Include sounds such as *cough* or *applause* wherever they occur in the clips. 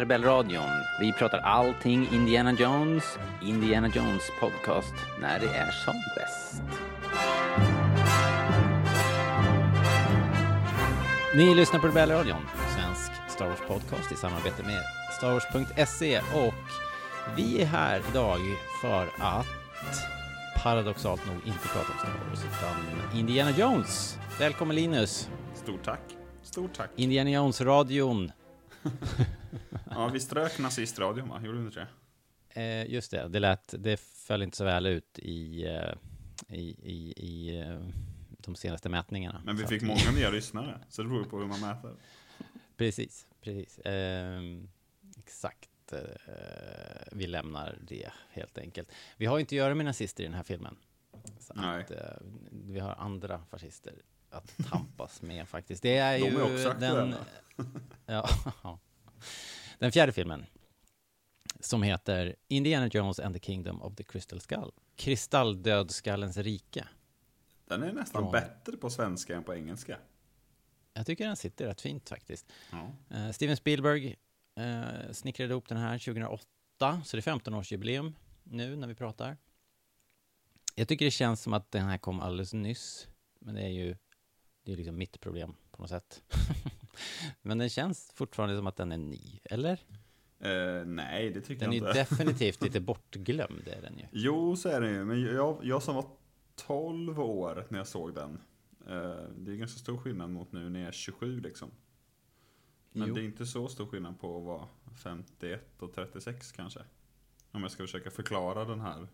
Rebellradion. Vi pratar allting Indiana Jones. Indiana Jones podcast när det är som bäst. Ni lyssnar på Rebellradion, svensk Star Wars podcast i samarbete med starwars.se och vi är här idag för att paradoxalt nog inte prata om Star Wars utan Indiana Jones. Välkommen Linus! Stort tack. Stort tack. Indiana Jones-radion. *laughs* *laughs* Ja, vi strök nazistradion va? Gjorde vi inte det? Eh, just det, det lät, det föll inte så väl ut i, eh, i, i, i eh, de senaste mätningarna. Men vi fick många nya lyssnare, så det beror på hur man mäter. *laughs* Precis, precis. Ehm, exakt. Eh, vi lämnar det helt enkelt. Vi har inte att göra med nazister i den här filmen. Så Nej. att, eh, vi har andra fascister att tampas med faktiskt. Det är De ju är också den... *laughs* ja, den fjärde filmen. Som heter Indiana Jones and the Kingdom of the Crystal Skull. Kristalldödskallens rike. Den är nästan Från- bättre på svenska än på engelska. Jag tycker den sitter rätt fint faktiskt. Ja. Eh, Steven Spielberg eh, snickrade ihop den här 2008, så det är 15-årsjubileum nu när vi pratar. Jag tycker det känns som att den här kom alldeles nyss, men det är ju det är liksom mitt problem på något sätt. *laughs* men den känns fortfarande som att den är ny, eller? Eh, nej, det tycker Den är jag inte. *laughs* definitivt lite bortglömd, är den ju. Jo, så är det ju. Men jag, jag som var 12 år när jag såg den. Eh, det är ganska stor skillnad mot nu när jag är 27 liksom. Men Jo. det är inte så stor skillnad på att vara 51 och 36 kanske. Om jag ska försöka förklara den här.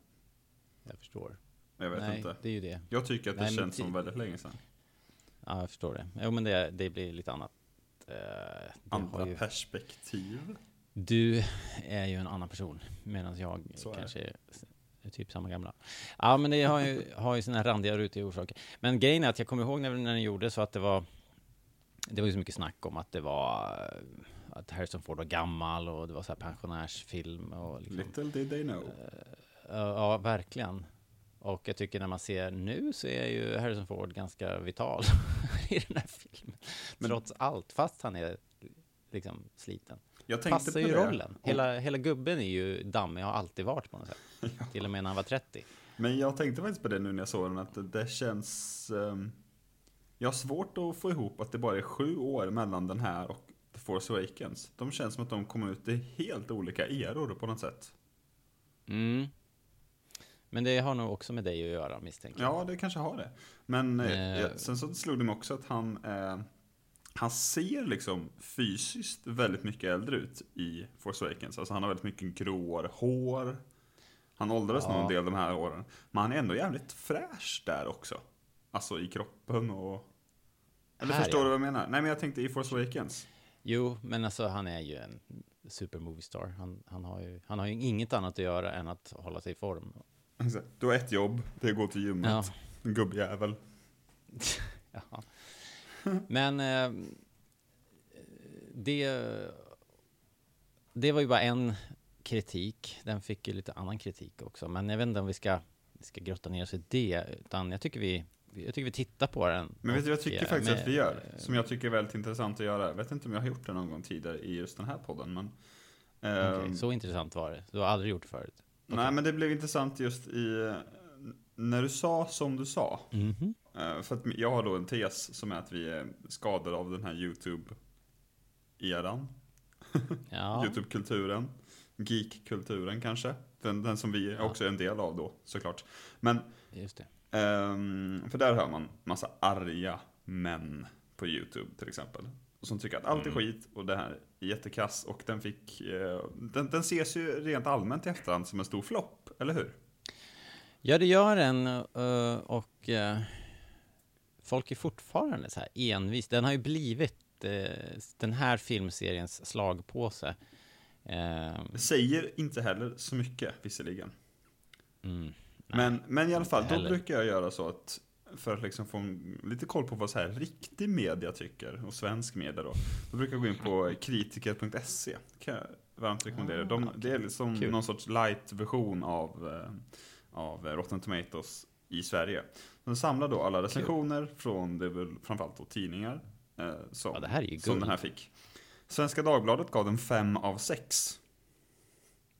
Jag förstår. Jag vet Nej, inte. det är ju det. Jag tycker att det Nej, känns som väldigt länge sedan. Ja, jag förstår det. Jo, men det, det blir lite annat. Eh, Andra ju perspektiv. Du är ju en annan person, medan jag Så kanske är, är typ samma gamla. Ja, men det har ju, har ju sina randiga rutiga orsaker. Men grejen är att jag kommer ihåg när, när den gjorde så att det var, det var ju så mycket snack om att det var, eh, att Harrison Ford var gammal och det var så här pensionärsfilm och liksom, Little did they know. Ja, ja, verkligen. Och jag tycker när man ser nu så är ju Harrison Ford ganska vital *laughs* i den här filmen. Men- Trots allt, fast han är liksom sliten. Jag tänkte Passar ju rollen. Hela, hela gubben är ju dammig, har alltid varit på något sätt. *laughs* Till och med när han var 30. Men jag tänkte faktiskt på det nu när jag såg den, att det, känns... ehm, jag har svårt att få ihop att det bara är sju år mellan den här och The Force Awakens. De känns som att de kom ut i helt olika eror på något sätt. Mm. Men det har nog också med dig att göra misstänker jag. Ja, det kanske har det. Men eh, Eh. sen så slog det mig också att han... Eh, han ser liksom fysiskt väldigt mycket äldre ut i Force Awakens. Alltså han har väldigt mycket gråare hår. Han åldrades Ja. nog en del de här åren. Men han är ändå jävligt fräsch där också. Alltså i kroppen och... Eller Här, förstår ja. du vad jag menar? Nej men jag tänkte i Force Awakens. Jo, men alltså han är ju en super movie star. Han, han, har ju, han har ju inget annat att göra än att hålla sig i form. Du har ett jobb, det är att gå till gymmet. Ja. En gubbjävel. *laughs* Jaha. Men eh, det, det var ju bara en kritik. Den fick ju lite annan kritik också. Men jag vet inte om vi ska, vi ska grotta ner oss i det. Utan jag tycker vi, jag tycker vi tittar på den. Men vet du jag tycker eh, faktiskt med- att vi gör? Som jag tycker är väldigt intressant att göra. Jag vet inte om jag har gjort det någon gång tidigare i just den här podden, men... Okej, ehm, så intressant var det. Du har aldrig gjort det förut. Nej, men det blev intressant just i... När du sa som du sa. Mhm. Eh, För att jag har då en tes som är att vi är skadade av den här YouTube eran. Ja, *laughs* Youtube-kulturen. Geek-kulturen kanske. Den, den som vi också är en del av då, såklart. Men, just det. ehm, för där hör man massa arga män på Youtube till exempel. Som tycker att allt är Mm. skit och det här är jättekass och den fick, eh, den, den ses ju rent allmänt i efterhand som en stor flopp, eller hur? Ja, det gör den eh, och eh, folk är fortfarande så här envis. Den har ju blivit eh, den här filmseriens slagpåse. Det säger inte heller så mycket visserligen. mm, nej, Men, men i alla fall, då brukar jag göra så att för att liksom få lite koll på vad så här riktig media tycker, och svensk media då. Då brukar jag gå in på kritiker.se. kan jag varmt rekommendera. De, det är liksom Kul. någon sorts light-version av, eh, av Rotten Tomatoes i Sverige. De samlar då alla recensioner från, det väl framförallt då tidningar, eh, som, Ja, som den här fick. Svenska Dagbladet gav den 5 av 6.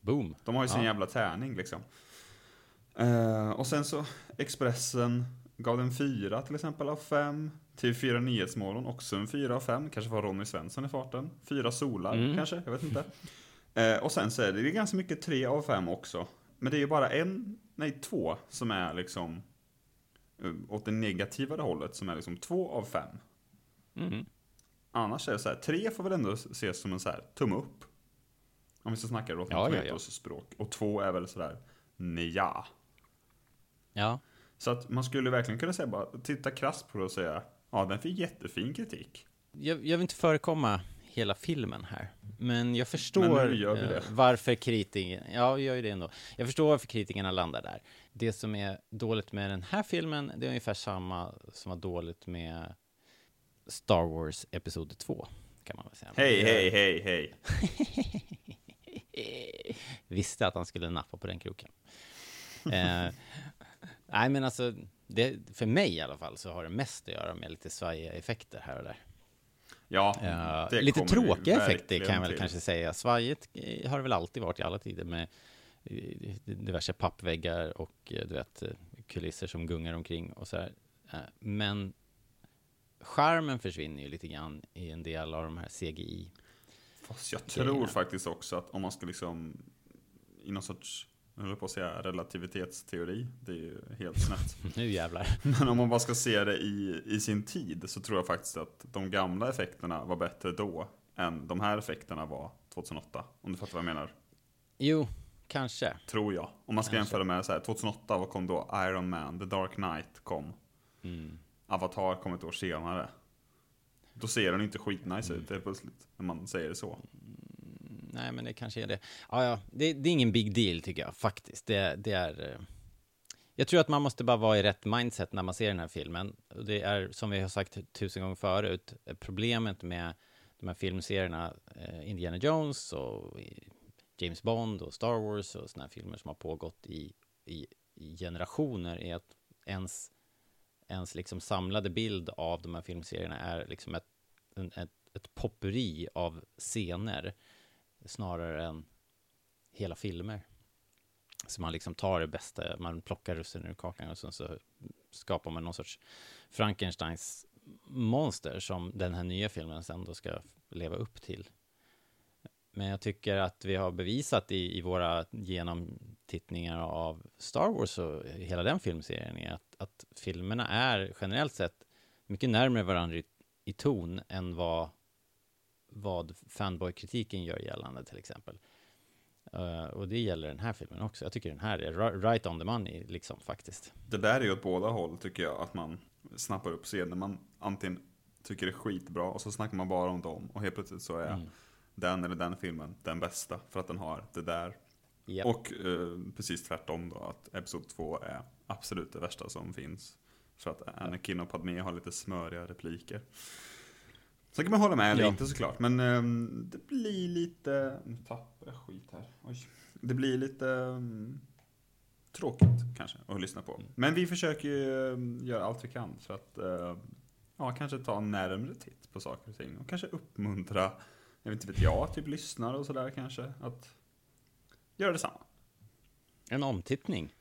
Boom. De har ju sin Ja. jävla tärning liksom. Eh, och sen så Expressen gav den 4 till exempel av 5. TV4 Nyhetsmorgon också en 4 av 5. Kanske var Ronny Svensson i farten. 4 solar Mm. kanske, jag vet inte. Eh, och sen så är det, det är ganska mycket 3 av 5 också. Men det är ju bara en, nej två som är liksom eh, åt det negativare hållet som är liksom 2 av 5. Mm. Annars är det så här, 3 får väl ändå ses som en så här tumme upp. Om vi ska snacka Rotten Ja, ja, ja. Tomatoes språk. Och 2 är väl sådär, nja. Ja, Så att man skulle verkligen kunna säga bara, titta krasst på det och säga, ja den fick jättefin kritik. jag, jag vill inte förekomma hela filmen här, men jag förstår Men eh, varför kritiken, ja, vi gör ju det ändå. Jag förstår varför kritikerna landar där. Det som är dåligt med den här filmen, det är ungefär samma som var dåligt med Star Wars Episod 2, kan man väl säga. Hej, hej, hej, hej. *laughs* Visste att han skulle nappa på den kroken. eh, nej, men alltså, det, för mig i alla fall så har det mest att göra med lite svajiga effekter här och där. Ja, Ja, det lite kommer vi tråkiga effekter kan jag väl till. kanske säga. Svajigt eh, har det väl alltid varit i alla tider med eh, diverse pappväggar och eh, du vet eh, kulisser som gungar omkring och så här. Eh, Men charmen försvinner ju lite grann i en del av de här CGI. Fast jag tror faktiskt också att om man ska liksom, i någon sorts, jag höll på att säga relativitetsteori, det är ju helt snett. *laughs* Nu jävlar. Men om man bara ska se det i, i sin tid så tror jag faktiskt att de gamla effekterna var bättre då än de här effekterna var 2008. Om du fattar vad jag menar. Jo, kanske. Tror jag. Om man ska Kanske. jämföra med så här, 2008, vad kom då? Iron Man, The Dark Knight kom. Mm. Avatar kom ett år senare. Då ser den inte skitnice ut helt plötsligt, när man säger det så. Nej, men det kanske är det. Ja, ja, det, det är ingen big deal tycker jag faktiskt. Det, det är... Eh, jag tror att man måste bara vara i rätt mindset när man ser den här filmen. Det är, som vi har sagt tusen gånger förut, problemet med de här filmserierna, eh, Indiana Jones och James Bond och Star Wars och såna här filmer som har pågått i, i, i generationer är att ens, ens liksom samlade bild av de här filmserierna är liksom ett, en, ett, ett popperi av scener snarare än hela filmer. Så man liksom tar det bästa, man plockar russinen ur kakan och sen så skapar man någon sorts Frankensteins monster som den här nya filmen sen då ska leva upp till. Men jag tycker att vi har bevisat i, i våra genomtittningar av Star Wars och hela den filmserien är att, att filmerna är generellt sett mycket närmare varandra i, i ton än vad vad fanboy-kritiken gör gällande till exempel. Eh, och det gäller den här filmen också. Jag tycker den här är ri- right on the money, liksom faktiskt. Det där är ju åt båda håll tycker jag, att man snappar upp scener man antingen tycker är skitbra och så snackar man bara om dem och helt plötsligt så är Mm. den eller den filmen den bästa för att den har det där. Japp. Och eh, precis tvärtom då, att Episod 2 är absolut det värsta som finns. För att Anakin och Padmé har lite smöriga repliker. Sen kan man hålla med eller Ja. inte såklart, men ehm, det blir lite... Nu tappar jag skit här. Oj. Det blir lite ehm, tråkigt kanske att lyssna på. Men vi försöker ju ehm, göra allt vi kan för att eh, ja, kanske ta en närmre titt på saker och ting. Och kanske uppmuntra, jag vet inte vet jag, typ lyssnare och sådär kanske. Att göra detsamma. En omtittning.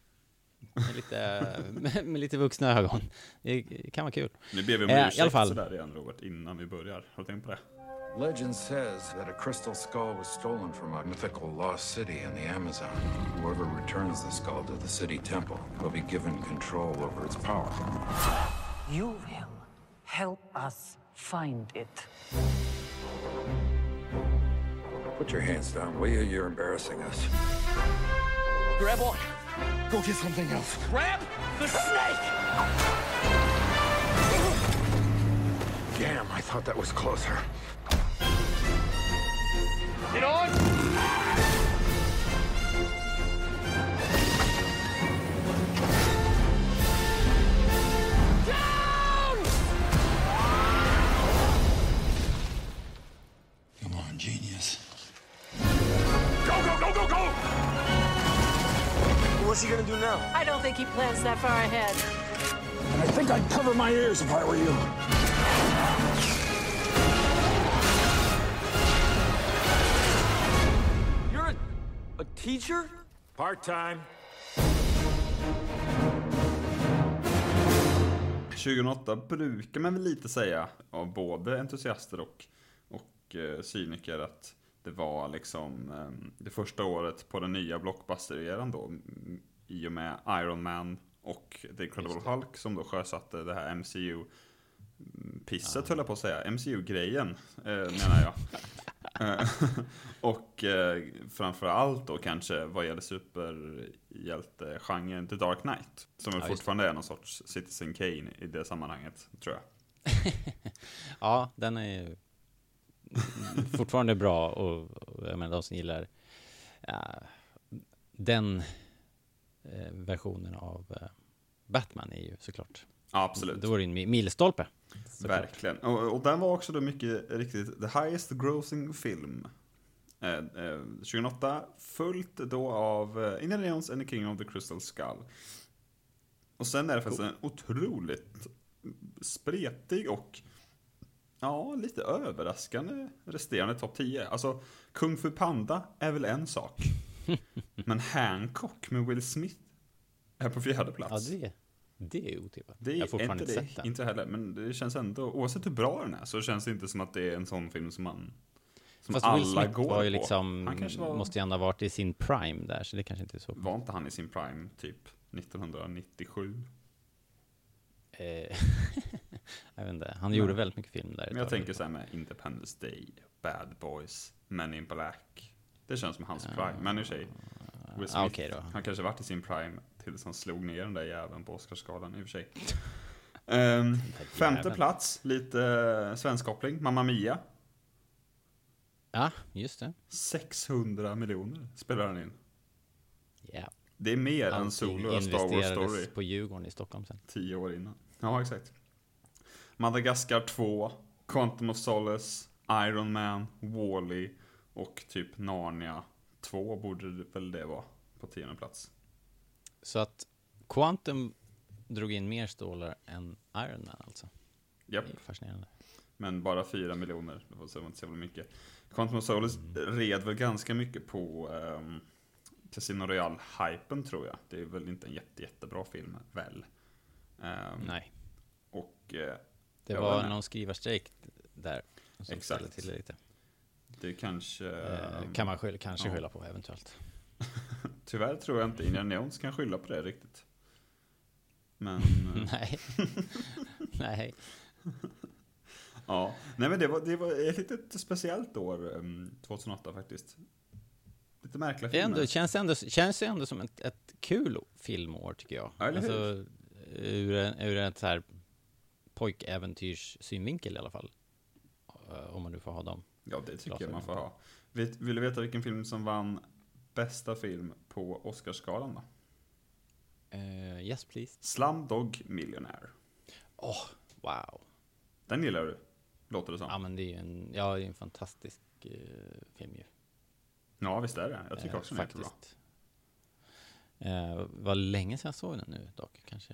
Med lite, med, *laughs* med lite vuxna ögon. Det kan vara kul. Nu ber vi om Eh, i alla ursäkt fall. sådär igen Robert, innan vi börjar. Har du tänkt på det? Legend says that a crystal skull was stolen from a mythical lost city in the Amazon. Whoever returns the skull to the city temple will be given control over its power. You will help us find it. Put your hands down, will you? You're embarrassing us. Grab on. Go get something else. Grab the snake! Damn, I thought that was closer. Get on! What's he gonna do now? I don't think he plans that far ahead. And I think I'd cover my ears if I were you. You're a, a teacher? Part time. 2008 brukar man väl lite säga av både entusiaster och, och eh, cyniker att det var liksom eh, det första året på den nya blockbuster-eran då. mm, I och med Iron Man och The Incredible Hulk som då sjösatte det här MCU-pisset höll jag på att säga. MCU-grejen eh, menar jag. *laughs* Eh, *laughs* och eh, framförallt då kanske vad gäller superhjältegenren The Dark Knight. Som Ja, fortfarande är någon sorts Citizen Kane i det sammanhanget, tror jag. *laughs* Ja, den är ju *laughs* fortfarande bra och, och jag menar de som gillar ja, den eh, versionen av eh, Batman är ju såklart. Ja, absolut. Då var det en mi- milstolpe. såklart. Verkligen. Och, och den var också då mycket riktigt the highest grossing film. Eh, eh, 2008, fullt då av Indiana Jones and the King of the Crystal Skull. Och sen är det faktiskt en otroligt spretig och ja, lite överraskande resterande topp 10. Alltså, Kung Fu Panda är väl en sak. *laughs* Men Hancock med Will Smith är på fjärde Ja, plats. det, det är otippat. Det jag är fortfarande inte inte sett den. inte heller. Men det känns ändå, oavsett hur bra den är, så känns det inte som att det är en sån film som man som Fast alla Will Smith går var ju liksom, Han kanske var, måste ju ändå ha varit i sin prime där, så det kanske inte är så. var inte han i sin prime typ 1997? Eh, *laughs* jag vet inte, han gjorde väldigt mycket film där. Men jag tänker så här med Independence Day, Bad Boys, Men in Black. Det känns som hans prime. Men i och för sig, Will Smith, Ah, okej då. han kanske varit i sin prime tills han slog ner den där jäveln på Oscarsgalan i och för sig. Ehm, femte plats, lite uh, svensk koppling, Mamma Mia. Ja, just det. 600 miljoner spelar han in. Ja. Det är mer än Allting Solo, A Star Wars Story, på Djurgården i Stockholm sen. tio år innan. Ja, exakt. Madagaskar 2, Quantum of Solace, Iron Man, Wall-E och typ Narnia 2 borde väl det vara på tionde plats. Så att Quantum drog in mer stålar än Iron Man alltså. Japp, är fascinerande. men bara 4 miljoner. Det var inte så jävla mycket. Quantum of Solace red väl ganska mycket på um, Casino Royale-hypen tror jag. Det är väl inte en jätte, jättebra film, väl? Ehm, Nej, det Jag var inte. någon skrivarstrejk där som Exakt. till det lite. det kanske... Eh, ehm, kan man skylla, kanske ja. skylla på eventuellt. *laughs* Tyvärr tror jag inte Indiana Jones kan skylla på det riktigt. Men, eh, *laughs* Nej. *laughs* Nej. ja. Nej men det var, det var ett litet speciellt år, em, 2008 faktiskt. Lite märkliga Det är filmer. ändå, känns, ändå, känns ändå som ett, ett kul filmår tycker jag. Ja, eller hur? alltså, ur, en, ur ett så här pojkäventyrs synvinkel i alla fall. Eh, Om man nu får ha dem. Ja, det tycker jag man får ha. Vill du veta vilken film som vann bästa film på Oscarsgalan då? Eh, yes please. Slumdog Millionaire. Åh, wow. Den gillar du, låter det som. Ja men det är ju en, ja, en fantastisk eh, film ju. Ja, visst är det. Jag tycker också den är jättebra. Eh, var länge sedan jag såg den nu dock. Kanske,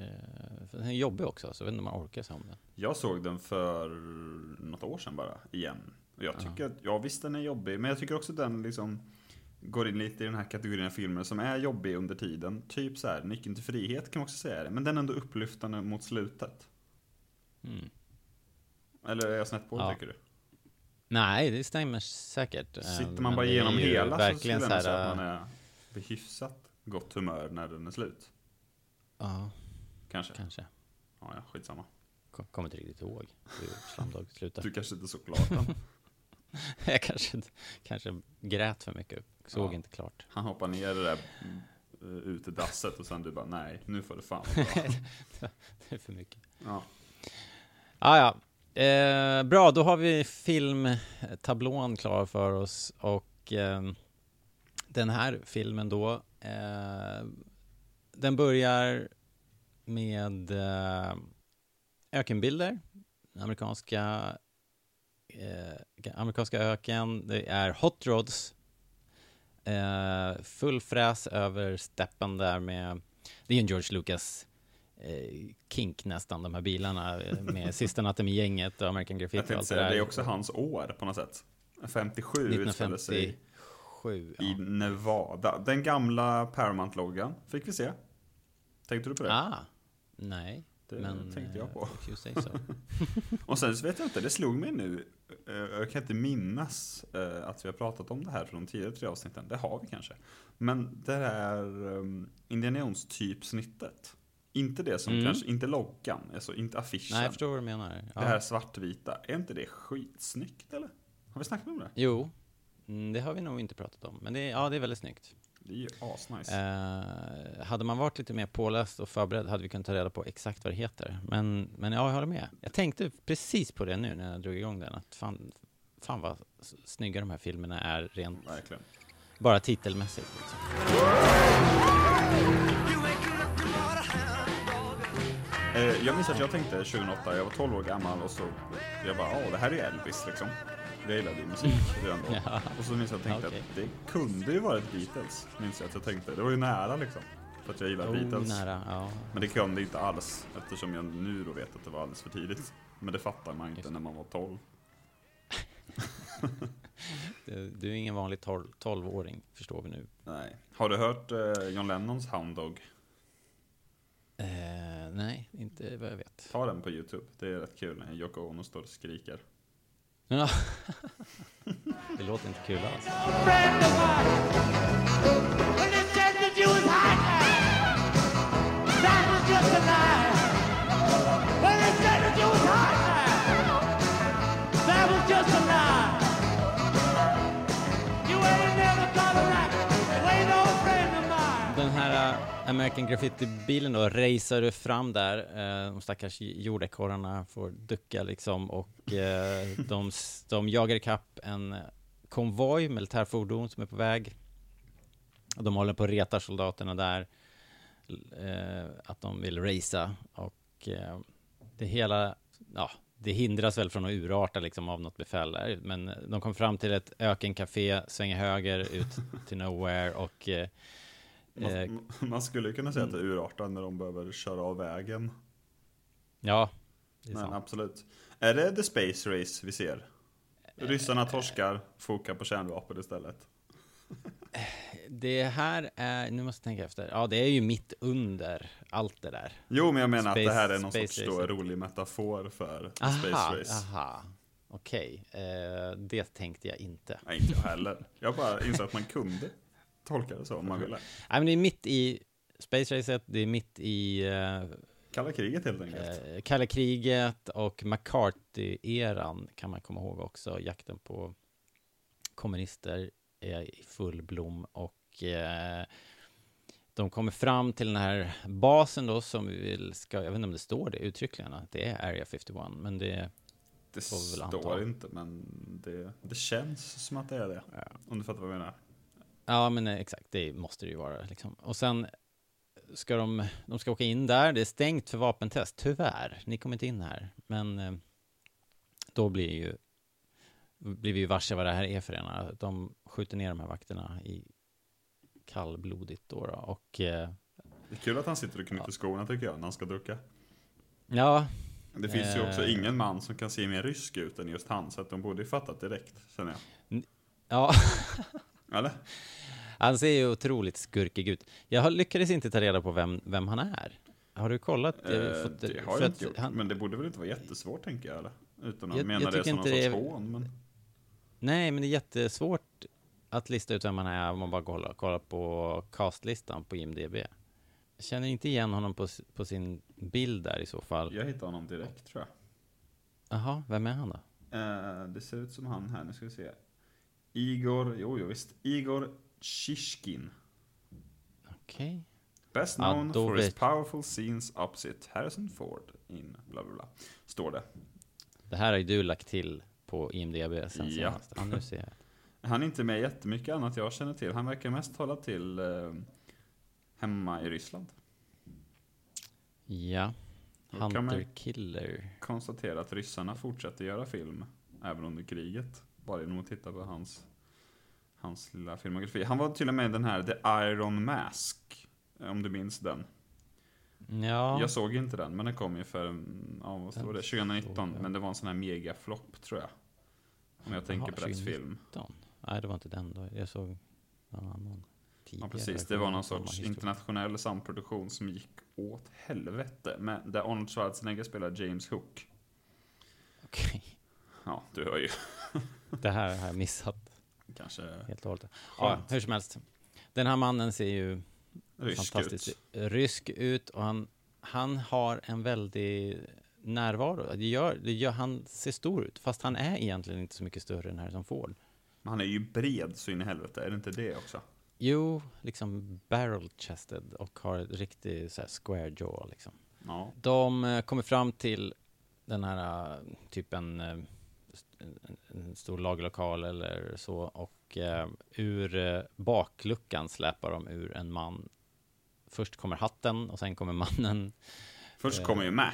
den är jobbig också, så jag vet inte om man orkar se om den. Jag såg den för något år sedan bara, igen. Och jag tycker att, ja visst den är jobbig, men jag tycker också att den liksom går in lite i den här kategorin av filmer som är jobbig under tiden. Typ så här, Nyckeln till frihet kan man också säga det, men den är ändå upplyftande mot slutet. Mm. Eller är jag snett på det, Ja. tycker du? Nej, det stämmer säkert. Eh, Sitter men man bara det är igenom hela så skulle jag säga att man är hyfsat gott humör när den är slut. Ja, Kanske. kanske. Ja, ja, skitsamma. Kom- Kommer inte riktigt ihåg hur Slamdog slutade. Du kanske inte såg klart den. *laughs* Jag kanske, kanske grät för mycket, såg Ja. inte klart. Han hoppar ner i det där mm, ut i dasset och sen du bara nej, nu får det fan vara. *laughs* Det är för mycket. ja. Ah, ja, eh, bra, då har vi filmtablån klar för oss och eh, den här filmen då, eh, den börjar med eh, ökenbilder, amerikanska, eh, amerikanska öken, det är hot rods, eh, full fräs över steppen där med, det är en George Lucas eh, kink nästan, de här bilarna eh, med Sista natten med gänget och American Graffiti och allt det där. det är också hans år på något sätt. 57 utspelar sig 1957. i Ja. Nevada. Den gamla Paramount-loggan fick vi se. Tänkte du på det? Ah, nej. Det men, tänkte jag eh, på. say so. *laughs* Och sen så vet jag inte, det slog mig nu. eh, Jag kan inte minnas eh, att vi har pratat om det här från tidigare tre avsnitten. Det har vi kanske. Men det här Indiana Jones-typsnittet. Inte det som Mm. kanske, inte loggan, alltså inte affischen. nej, jag förstår vad du menar. Ja. Det här svartvita, är inte det skitsnyggt eller? Har vi snackat om det? Jo, mm, det har vi nog inte pratat om. Men det, är- ja, det är väldigt snyggt. Det är ju asnice. Eh, hade man varit lite mer påläst och förberedd hade vi kunnat ta reda på exakt vad det heter. Men, men ja, jag håller med. Jag tänkte precis på det nu när jag drog igång den. Att fan, fan vad snygga de här filmerna är rent Verkligen. bara titelmässigt. Liksom. Eh, jag minns att jag tänkte 2008, jag var 12 år gammal och så jag bara, åh det här är Elvis liksom. Jag gillade ju musik redan då. *laughs* Ja. Och så minns jag att jag tänkte Okej. att det kunde ju varit Beatles. Minns jag att jag tänkte, det var ju nära liksom. För att jag gillar Oh, Beatles. nära, ja. Men det kunde inte alls eftersom jag nu då vet att det var alldeles för tidigt. Men det fattar man inte Just. när man var 12. *laughs* Du, du är ingen vanlig tol- 12-åring, förstår vi nu. Nej. Har du hört eh, John Lennons Hound Dog? Eh, nej, inte vad jag vet. Ta den på YouTube. Det är rätt kul när Yoko Ono står och skriker. Ja. det låter inte kul alls. American Graffiti-bilen då racear du fram där. Eh, de stackars jordekorrarna får ducka liksom och eh, *laughs* de, de jagar ikapp en konvoj, militärfordon som är på väg. De håller på att reta soldaterna där. Eh, att de vill racea och det hela, ja, det hindras väl från att urarta liksom av något befäl där. Men de kom fram till ett ökencafé, svänger höger ut till nowhere och Man, *laughs* man skulle kunna säga att det är urartar när de behöver köra av vägen. Ja, det är Men sant. absolut. Är det The Space Race vi ser? Ryssarna torskar, fokar på kärnvapen istället. Det här är, nu måste jag tänka efter, ja det är ju mitt under allt det där. Jo, men jag menar att Space- det här är någon sorts då rolig metafor för Aha, Space Race. aha, okej, eh, det tänkte jag inte. Nej, inte jag heller. Jag bara insåg att man kunde tolka det så om man ville. Nej men det är mitt i Space Racet, det är mitt i eh, Kalla kriget helt enkelt. eh, kalla kriget och McCarthy-eran kan man komma ihåg också, jakten på kommunister är i full blom och eh, de kommer fram till den här basen då som vi vill ska, jag vet inte om det står det uttryckligen, att det är Area 51, men det, Det står anta. inte, men det, det känns som att det är det. Om du fattar vad jag menar. Ja men eh, exakt, det måste det ju vara liksom. Och sen ska de, de ska åka in där, det är stängt för vapentest, tyvärr, ni kommer inte in här, men eh, då blir ju blir vi ju varse vad det här är för ena. De skjuter ner de här vakterna i kallblodigt då, då. och eh, Det är kul att han sitter och knyter skorna tycker jag, när han ska ducka. ja, Det finns ju också ingen man som kan se mer rysk ut än just han, så att de borde ju fattat direkt, känner jag. ja, Eller? *laughs* han ser ju otroligt skurkig ut. Jag lyckades inte ta reda på vem, vem han är. Har du kollat? Eh, fått- det har jag inte gjort, han- men det borde väl inte vara jättesvårt tänker jag, eller? Utan att Jag- mena jag det som någon sorts är- hån, men... Nej, men det är jättesvårt att lista ut vem han är om man bara kollar, kollar på castlistan på IMDB. Jag känner inte igen honom på, på sin bild där i så fall. Jag hittar honom direkt tror jag. Jaha, vem är han då? Eh, det ser ut som han här, nu ska vi se. Igor, jo, jo visst. Igor Shishkin. Okej. Best Ja, known då for his vet- powerful scenes opposite Harrison Ford in bla bla bla. Står det. Det här har ju du lagt till på IMDB sen Ja. senast. Ja, nu ser jag. Han är inte med jättemycket annat jag känner till. Han verkar mest hålla till eh, hemma i Ryssland. Ja. Hunter Killer. Konstatera att ryssarna fortsätter göra film även under kriget. Bara genom att titta på hans, hans lilla filmografi. Han var till och med i den här The Iron Mask. Om du minns den. Ja. Jag såg inte den, men den kom ju för, ja, vad var det, såg 2019. jag. Men det var en sån här megaflopp tror jag. Om jag tänker Jaha, på rätt 2019. film. Nej, det var inte den då. Jag såg någon annan. Ja tidigare precis, det var någon sorts internationell samproduktion som gick åt helvete. Men där Arnold Schwarzenegger spelar James Hook. Okej. Ja, du hör ju. Det här har jag missat Kanske helt och hållet. Ja, hur som helst. Den här mannen ser ju rysk fantastiskt ut. rysk ut och han, han har en väldig närvaro. Det gör, det gör, han ser stor ut, fast han är egentligen inte så mycket större än Harrison Ford. Men han är ju bred så in i helvete, är det inte det också? Jo, liksom barrel-chested och har ett riktigt så här square jaw liksom. Ja. De eh, kommer fram till den här eh, typen eh, en, stor lagerlokal eller så och eh, ur eh, bakluckan släpar de ur en man. Först kommer hatten och sen kommer mannen. Först Eh. kommer ju Mac.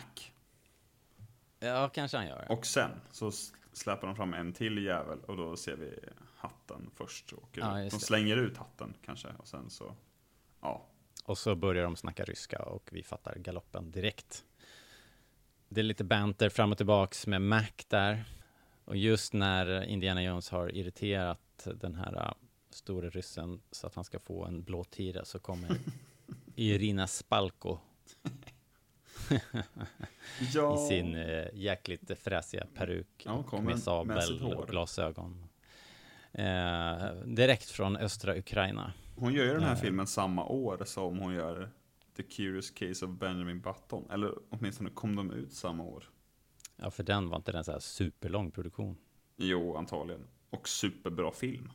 Ja, kanske han gör. Och sen så släpar de fram en till jävel och då ser vi hatten först. Och Ja, de slänger ut hatten kanske och sen så, ja. Och så börjar de snacka ryska och vi fattar galoppen direkt. Det är lite banter fram och tillbaks med Mac där. Och just när Indiana Jones har irriterat den här uh, store ryssen så att han ska få en blå tira så kommer *laughs* Irina Spalko *laughs* ja. i sin uh, jäkligt fräsiga peruk Ja, och med sabel och glasögon. Eh, direkt från östra Ukraina. Hon gör ju den här Eh. filmen samma år som hon gör The Curious Case of Benjamin Button. Eller åtminstone kom de ut samma år. Ja, för den var inte den så här superlång produktion. Jo, antagligen. Och superbra film.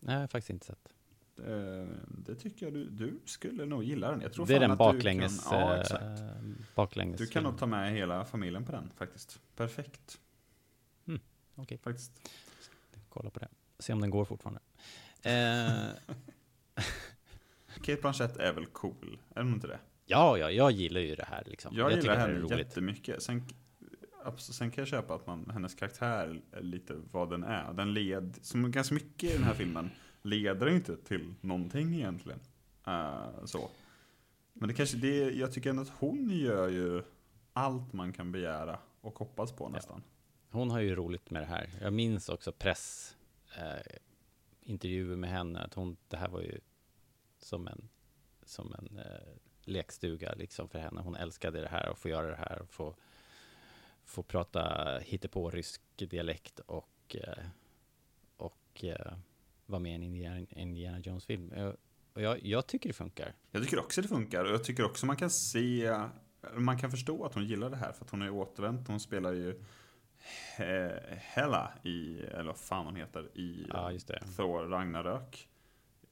Nej, jag har faktiskt inte sett. Det, det tycker jag du, du skulle nog gilla den. Jag tror Det är den baklänges, Du kan, ja, eh, exakt. baklänges Du kan nog ta med hela familjen på den faktiskt. Perfekt. Mm, okej. Faktiskt. kolla på det. Se om den går fortfarande. Eh, *laughs* Kate Blanchett är väl cool? Är hon inte det? ja, ja, jag gillar ju det här liksom. Jag, tycker gillar henne jättemycket. Sen, Absolut. sen kan jag köpa att man, hennes karaktär är lite vad den är. Den led, som ganska mycket i den här filmen, leder inte till någonting egentligen. Uh, så. Men det kanske, det, jag tycker ändå att hon gör ju allt man kan begära och hoppas på nästan. Hon har ju roligt med det här. Jag minns också press eh, intervjuer med henne. Att hon, det här var ju som en, som en eh, lekstuga liksom för henne. Hon älskade det här och få göra det här och få, få prata hittepå rysk dialekt och, eh, och eh, vara med i en Indiana, Indiana Jones-film. Jag- Och jag, jag tycker det funkar. Jag tycker också det funkar och jag tycker också man kan se, man kan förstå att hon gillar det här för att hon är återvänt. Hon spelar ju He- Hela i, eller vad fan hon heter, i Ja. Thor Ragnarök.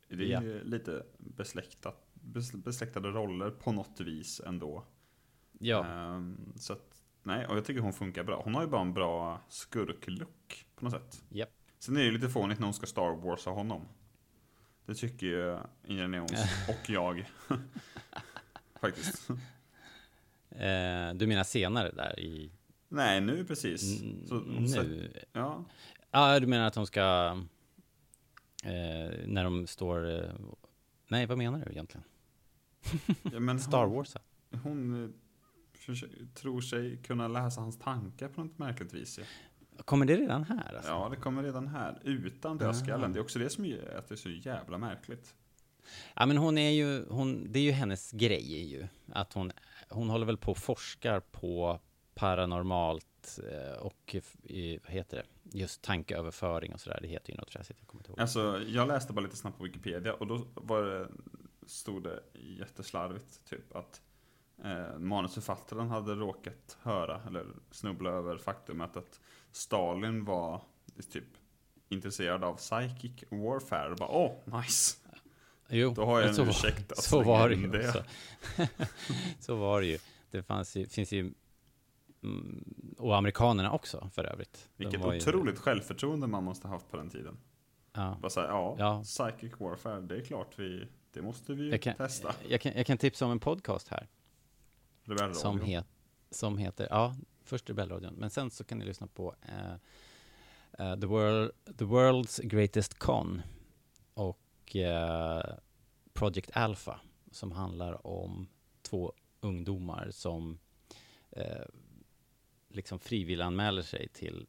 Det är Ja. ju lite besläktat, bes- besläktade roller på något vis ändå. Ja, Ehm, så att, nej, och jag tycker hon funkar bra. Hon har ju bara en bra skurklook på något sätt. japp. Sen är det ju lite fånigt när hon ska Star Warsa honom. Det tycker ju Indiana Jones *laughs* och jag. *laughs* Faktiskt. Eh, du menar senare där i... Nej, nu precis. Så, hon nu? ja, Ja, du menar att de ska... Eh, när de står... Eh, nej, vad menar du egentligen? ja, *laughs* Star hon, Wars? ja. Hon tror sig kunna läsa hans tankar på något märkligt vis. Ja, Kommer det redan här? Alltså? ja det kommer redan här. Utan dödskallen. Det är också det som gör att det är så jävla märkligt. Ja, men hon är ju, hon, det är ju hennes grej ju. Att hon, hon håller väl på och forskar på paranormalt eh, och, vad heter det? just tankeöverföring och sådär. Det heter ju något träsigt, jag kommer inte ihåg. Alltså, jag läste bara lite snabbt på Wikipedia och då var det, stod det jätteslarvigt typ att eh, manusförfattaren hade råkat höra eller snubbla över faktumet att Stalin var typ intresserad av psychic warfare. Och bara, åh, nice! Jo, Då har jag en så, ursäkt att så var det ju. det. *laughs* så var det ju. Det fanns ju, finns ju, mm, och amerikanerna också för övrigt. Vilket var ju- otroligt självförtroende man måste ha haft på den tiden. Ja. Bara säga, ja, Ja. psychic warfare, det är klart vi, det måste vi ju Jag kan, testa. jag, kan, jag kan tipsa om en podcast här. Rebellradion. Som, het, som heter, ja, först Rebellradion, men sen så kan ni lyssna på eh, eh, The, World, The World's Greatest Con och eh, Project Alpha som handlar om två ungdomar som eh, liksom frivilliganmäler sig till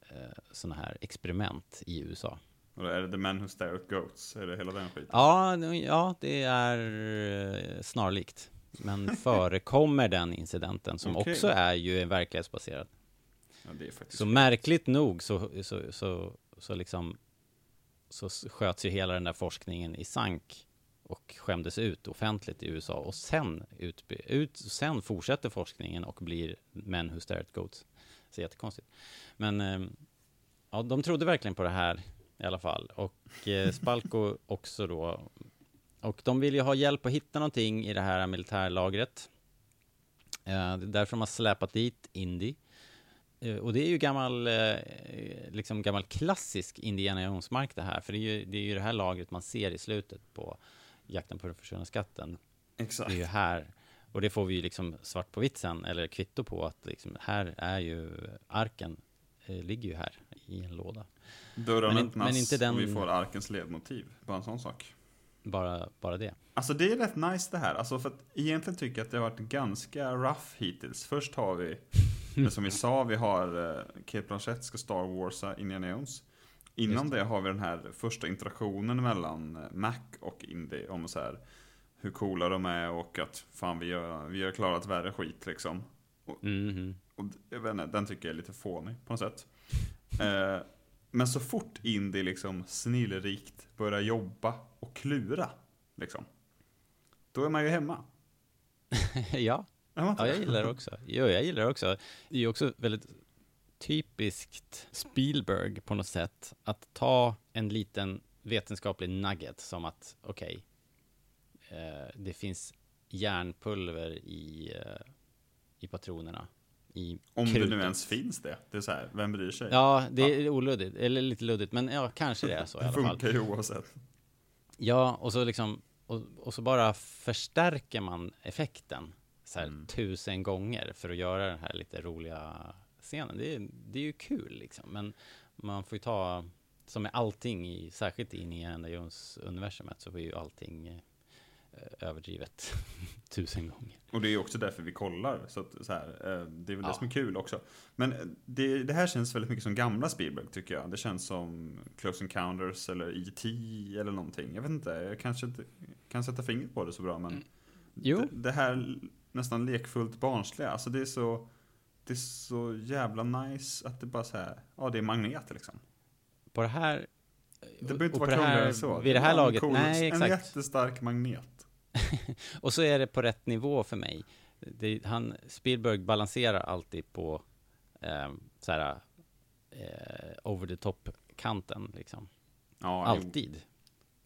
eh, sådana här experiment i USA. Och är det The Men Who Stare at Goats, är det hela den skiten? Ja, ja det är eh, snarlikt. Men förekommer den incidenten som Okej. också är ju verklighetsbaserad. Ja, faktiskt Så märkligt nog så, så, så, så liksom så sköts ju hela den där forskningen i sank och skämdes ut offentligt i USA och sen, utby, ut, sen fortsätter forskningen och blir Men Who Stare at Goats. Så jättekonstigt. Men eh, ja, de trodde verkligen på det här i alla fall och eh, Spalko också då. Och de vill ju ha hjälp att hitta någonting i det här militärlagret. Eh, det är därför de har släpat dit Indy. Eh, Och det är ju gammal, eh, liksom gammal klassisk Indiana Jones-mark det här, för det är, ju, det är ju det här lagret man ser i slutet på Jakten på den försvunna skatten. Exakt. Det är ju här, och det får vi ju liksom svart på vitt sen, eller kvitto på att liksom, här är ju arken, ligger ju här i en låda. Dörren Men öppnas men inte den- och vi får arkens ledmotiv. Bara en sån sak. Bara, bara det. Alltså det är rätt nice det här. Alltså för att egentligen tycker jag att det har varit ganska rough hittills. Först har vi, *laughs* det som vi sa, vi har uh, Kate Blanchett ska Star Warsa Indiana Jones. Innan Just det. har vi den här första interaktionen mellan eh, Mac och Indy om så här hur coola de är och att fan vi har, vi har klarat värre skit liksom. Och d- jag vet inte, den tycker jag är lite fånig på något sätt. Eh, men så fort Indy liksom snillrikt börjar jobba och klura, liksom. Då är man ju hemma. *laughs* ja, Ja, det? jag gillar det också. Jo, jag gillar det också. Det är också väldigt typiskt Spielberg på något sätt att ta en liten vetenskaplig nugget som att okej, eh, det finns järnpulver i, eh, i patronerna. I Om det krutet. nu ens finns det. Det är så här, vem bryr sig? Ja, det är oluddigt, eller lite luddigt, men ja, kanske det är så i det alla fall. funkar ju oavsett. Ja, och så liksom, och, och så bara förstärker man effekten så här Mm. tusen gånger för att göra den här lite roliga scenen. Det är, det är ju kul liksom, men man får ju ta, som med allting, i, särskilt in i Indiana Jones-universumet, så är ju allting eh, överdrivet *laughs* tusen gånger. Och det är också därför vi kollar. Så, att, så här, eh, det är väl Ja. det som är kul också. Men eh, det, det här känns väldigt mycket som gamla Spielberg tycker jag. Det känns som Close Encounters eller E.T. eller någonting. Jag vet inte, jag kanske inte kan sätta fingret på det så bra men Jo. Det, det här nästan lekfullt barnsliga, alltså det är så det är så jävla nice att det bara så här, ja det är magnet liksom. På det här... Det behöver inte vara krångligare än så. Vid det är här en laget, cool- nej En exakt. jättestark magnet. *laughs* Och så är det på rätt nivå för mig. Det, han, Spielberg balanserar alltid på eh, så här, eh, over the top-kanten liksom. Ja, Alltid.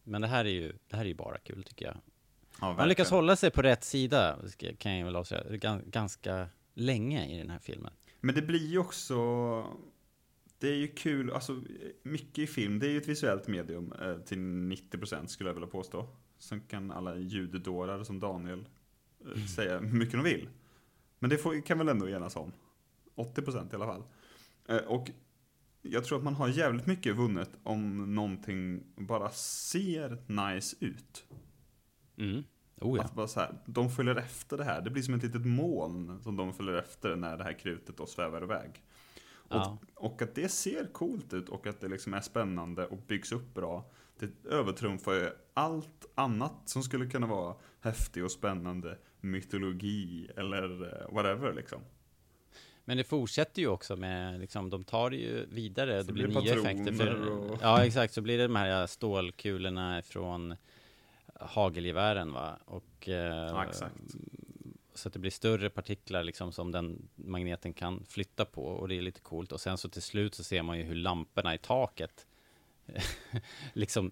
Men det här är ju, det här är ju bara kul tycker jag. Ja, Han lyckas hålla sig på rätt sida, kan jag väl avslöja, gan- ganska länge i den här filmen. Men det blir ju också det är ju kul, alltså mycket i film, det är ju ett visuellt medium eh, till 90% skulle jag vilja påstå. Sen kan alla ljuddårar som Daniel eh, säga hur mycket de vill. Men det får, kan väl ändå enas om. 80% i alla fall. Eh, och jag tror att man har jävligt mycket vunnet om någonting bara ser nice ut. Mm. Oh ja. Att bara så här, de följer efter det här. Det blir som ett litet moln som de följer efter när det här krutet då svävar iväg. Och, Ja. och att det ser coolt ut och att det liksom är spännande och byggs upp bra. Det övertrumfar ju allt annat som skulle kunna vara häftig och spännande mytologi eller eh, whatever liksom. Men det fortsätter ju också med, liksom, de tar det ju vidare, Så det blir blir nya effekter. För, och- Ja, exakt, så blir det de här stålkulorna från hagelgevären va, och... eh, Ja, exakt. Så att det blir större partiklar liksom som den magneten kan flytta på och det är lite coolt. Och sen så till slut så ser man ju hur lamporna i taket *laughs* liksom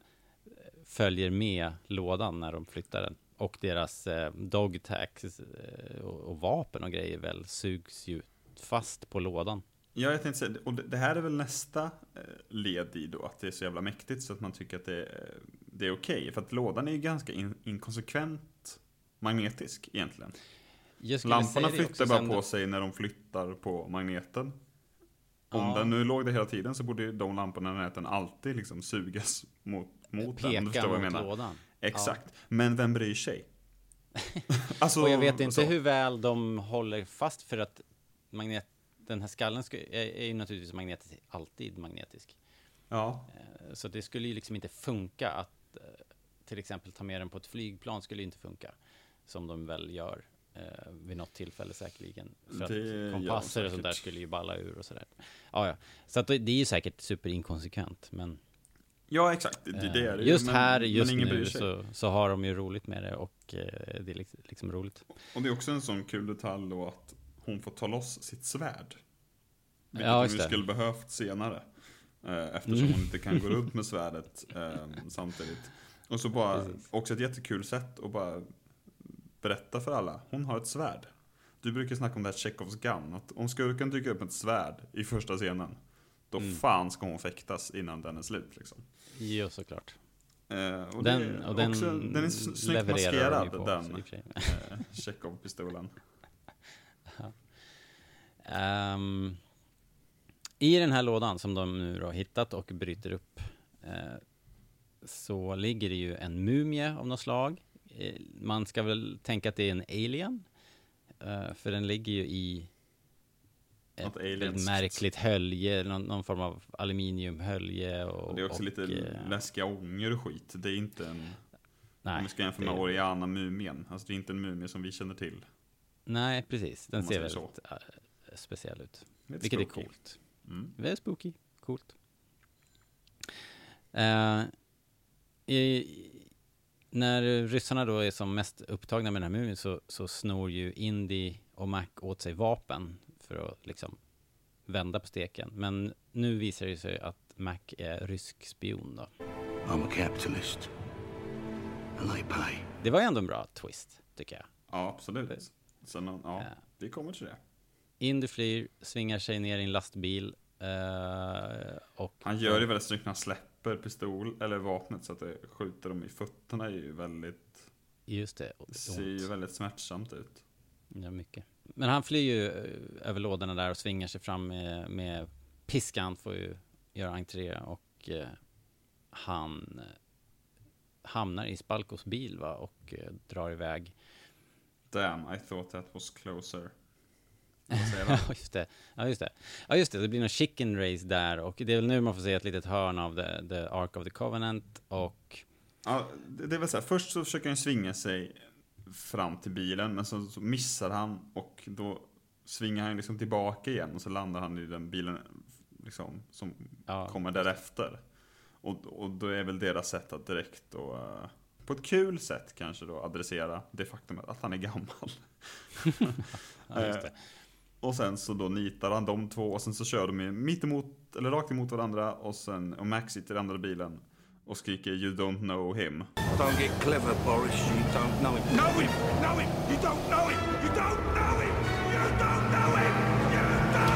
följer med lådan när de flyttar den. Och deras eh, dog tags eh, och, och vapen och grejer väl sugs ju fast på lådan. Ja, jag tänkte säga, och det här är väl nästa eh, led i då, att det är så jävla mäktigt så att man tycker att det, är- det är okej. För att lådan är ju ganska in, inkonsekvent magnetisk egentligen. Lamporna flyttar bara på sig när de flyttar på magneten. Om Ja. den nu låg där hela tiden så borde de lamporna i närheten alltid liksom sugas mot, mot den. Peka förstår vad mot jag menar. lådan. Exakt. Men vem bryr sig? *laughs* alltså, Och jag vet inte så. hur väl de håller fast för att magnet, den här skallen ska, är, är ju naturligtvis magnetisk, alltid magnetisk. Ja, Eh, Så det skulle ju liksom inte funka att eh, till exempel ta med den på ett flygplan skulle inte funka. Som de väl gör eh, vid något tillfälle säkerligen. För Det att kompasser och sånt där skulle ju balla ur och sådär. Ja, ja. Så att det är ju säkert superinkonsekvent. Men ja exakt. Det, det är det ju, just men- här, just nu så, så har de ju roligt med det och eh, det är liksom, liksom roligt. Och det är också en sån kul detalj då att hon får ta loss sitt svärd. Vilket Ja, hon skulle behövt senare. Eh, Eftersom Mm. hon inte kan gå *laughs* runt med svärdet eh, samtidigt. Och så bara, Precis. också ett jättekul sätt att bara berätta för alla. Hon har ett svärd. Du brukar snacka om det här Chekhovs gun. Att om skurken dyker upp med ett svärd i första scenen. Då Mm. fan ska hon fäktas innan den är slut liksom. Jo, såklart. Eh, och Den, det är och den, också, den är snyggt maskerad på den eh, Chekhov-pistolen. *laughs* Ehm, I den här lådan som de nu har hittat och bryter upp eh, så ligger det ju en mumie av något slag. Eh, man ska väl tänka att det är en alien. eh, för den ligger ju i ett alienskt. märkligt hölje, någon, någon form av aluminiumhölje. Och, det är också och, lite eh, läskiga ånger och skit. Det är inte en, om nej, vi ska jämföra med Oriana-mumien. Alltså det är inte en mumie som vi känner till. Nej, precis. Den Om ser väldigt eh, speciell ut. Lite Vilket är spooky. coolt. Mm. Väldigt spooky. Coolt. Eh, i, när ryssarna då är som mest upptagna med den här mumien så, så snor ju Indy och Mac åt sig vapen för att liksom vända på steken. Men nu visar det sig att Mac är rysk spion då. I'm a capitalist. And they pay. Det var ju ändå en bra twist, tycker jag. Ja, absolut. Sen, ja, Ja. vi kommer till det. Indy flyr, svingar sig ner i en lastbil eh, och... Han gör det väldigt snyggt när han släpper pistol, eller vapnet, så att det skjuter dem i fötterna är ju väldigt, Just det, det ser ju väldigt smärtsamt ut. Ja, mycket. Men han flyr ju eh, över lådorna där och svingar sig fram med, med piskan, får ju göra entré och eh, han eh, hamnar i Spalkos bil va, och eh, drar iväg. Damn, I thought that was closer. *laughs* Ja, just det. Ja, just det. Ja, just det. Det blir någon chicken race där och det är väl nu man får se ett litet hörn av the, the Ark of the Covenant och Ja, det det är väl så här, först så försöker han svinga sig fram till bilen, men så, så missar han och då svingar han liksom tillbaka igen och så landar han i den bilen liksom, som Ja. kommer därefter. Och, och då är väl deras sätt att direkt då, eh, på ett kul sätt kanske då adressera det faktumet att han är gammal. *laughs* ja. *laughs* Eh, Och sen så då nitar han de två och sen så kör de ju mitt emot, eller rakt emot varandra och sen, och Max sitter i andra bilen och skriker 'You don't know him' Don't get clever, Boris. You don't know him. Know him! Know him! You don't know him! You don't know him! You don't know him! You don't know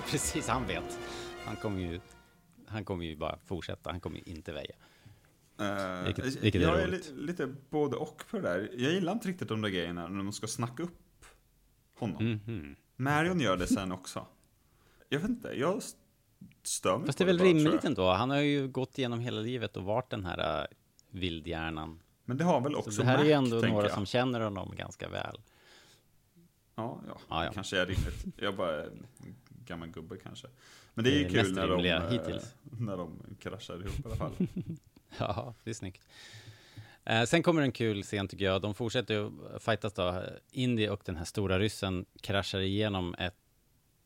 *laughs* Precis, han vet. Han kommer ju, han kommer ju bara fortsätta, han kommer ju inte väja. Eh, Vilket- vilket är jag är li, lite både och på det där. Jag gillar inte riktigt de där grejerna när de ska snacka upp honom. Mhm. Marion gör det sen också. Jag vet inte, jag st- stör mig Fast på det är väl bara, tror rimligt ändå. Han har ju gått igenom hela livet och varit den här uh, vildhjärnan. Men det har väl också Så det här är ju Mac, ändå några jag. som känner honom ganska väl. Ja, ja, Ja, ja. det kanske är rimligt. Jag bara gammal gubbe kanske. Men det är Det ju är kul när de, eh, hittills. när de kraschar ihop i alla fall. *laughs* Ja, det är snyggt. Eh, sen kommer en kul scen tycker jag. De fortsätter ju fightas då. Indy och den här stora ryssen kraschar igenom ett,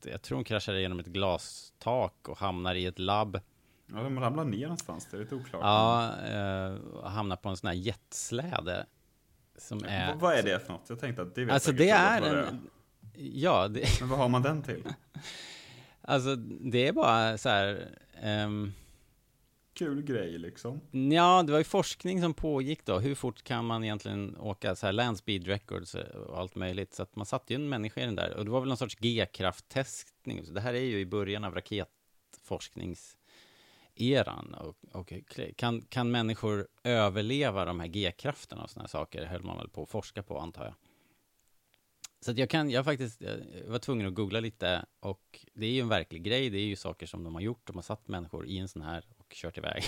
jag tror de kraschar igenom ett glastak och hamnar i ett labb. Ja, de ramlar ner någonstans, det är lite oklart. Ja, eh, och hamnar på en sån här jetsläde. Som är... V- vad är det för något? Jag tänkte att det vet Alltså det är vad det en... Ja, det, Men vad har man den till? *laughs* alltså det är bara så här... ehm, Kul grej liksom. Ja, det var ju forskning som pågick då. Hur fort kan man egentligen åka så här land speed records eh, och allt möjligt? Så att man satte ju en människa i den där. Och det var väl någon sorts G-krafttestning. Så det här är ju i början av raketforskningseran. Och, och kan, kan människor överleva de här G-krafterna och sådana saker? höll man väl på att forska på, antar jag. Så att jag kan, jag faktiskt, jag var tvungen att googla lite och det är ju en verklig grej. Det är ju saker som de har gjort. De har satt människor i en sån här och kört iväg.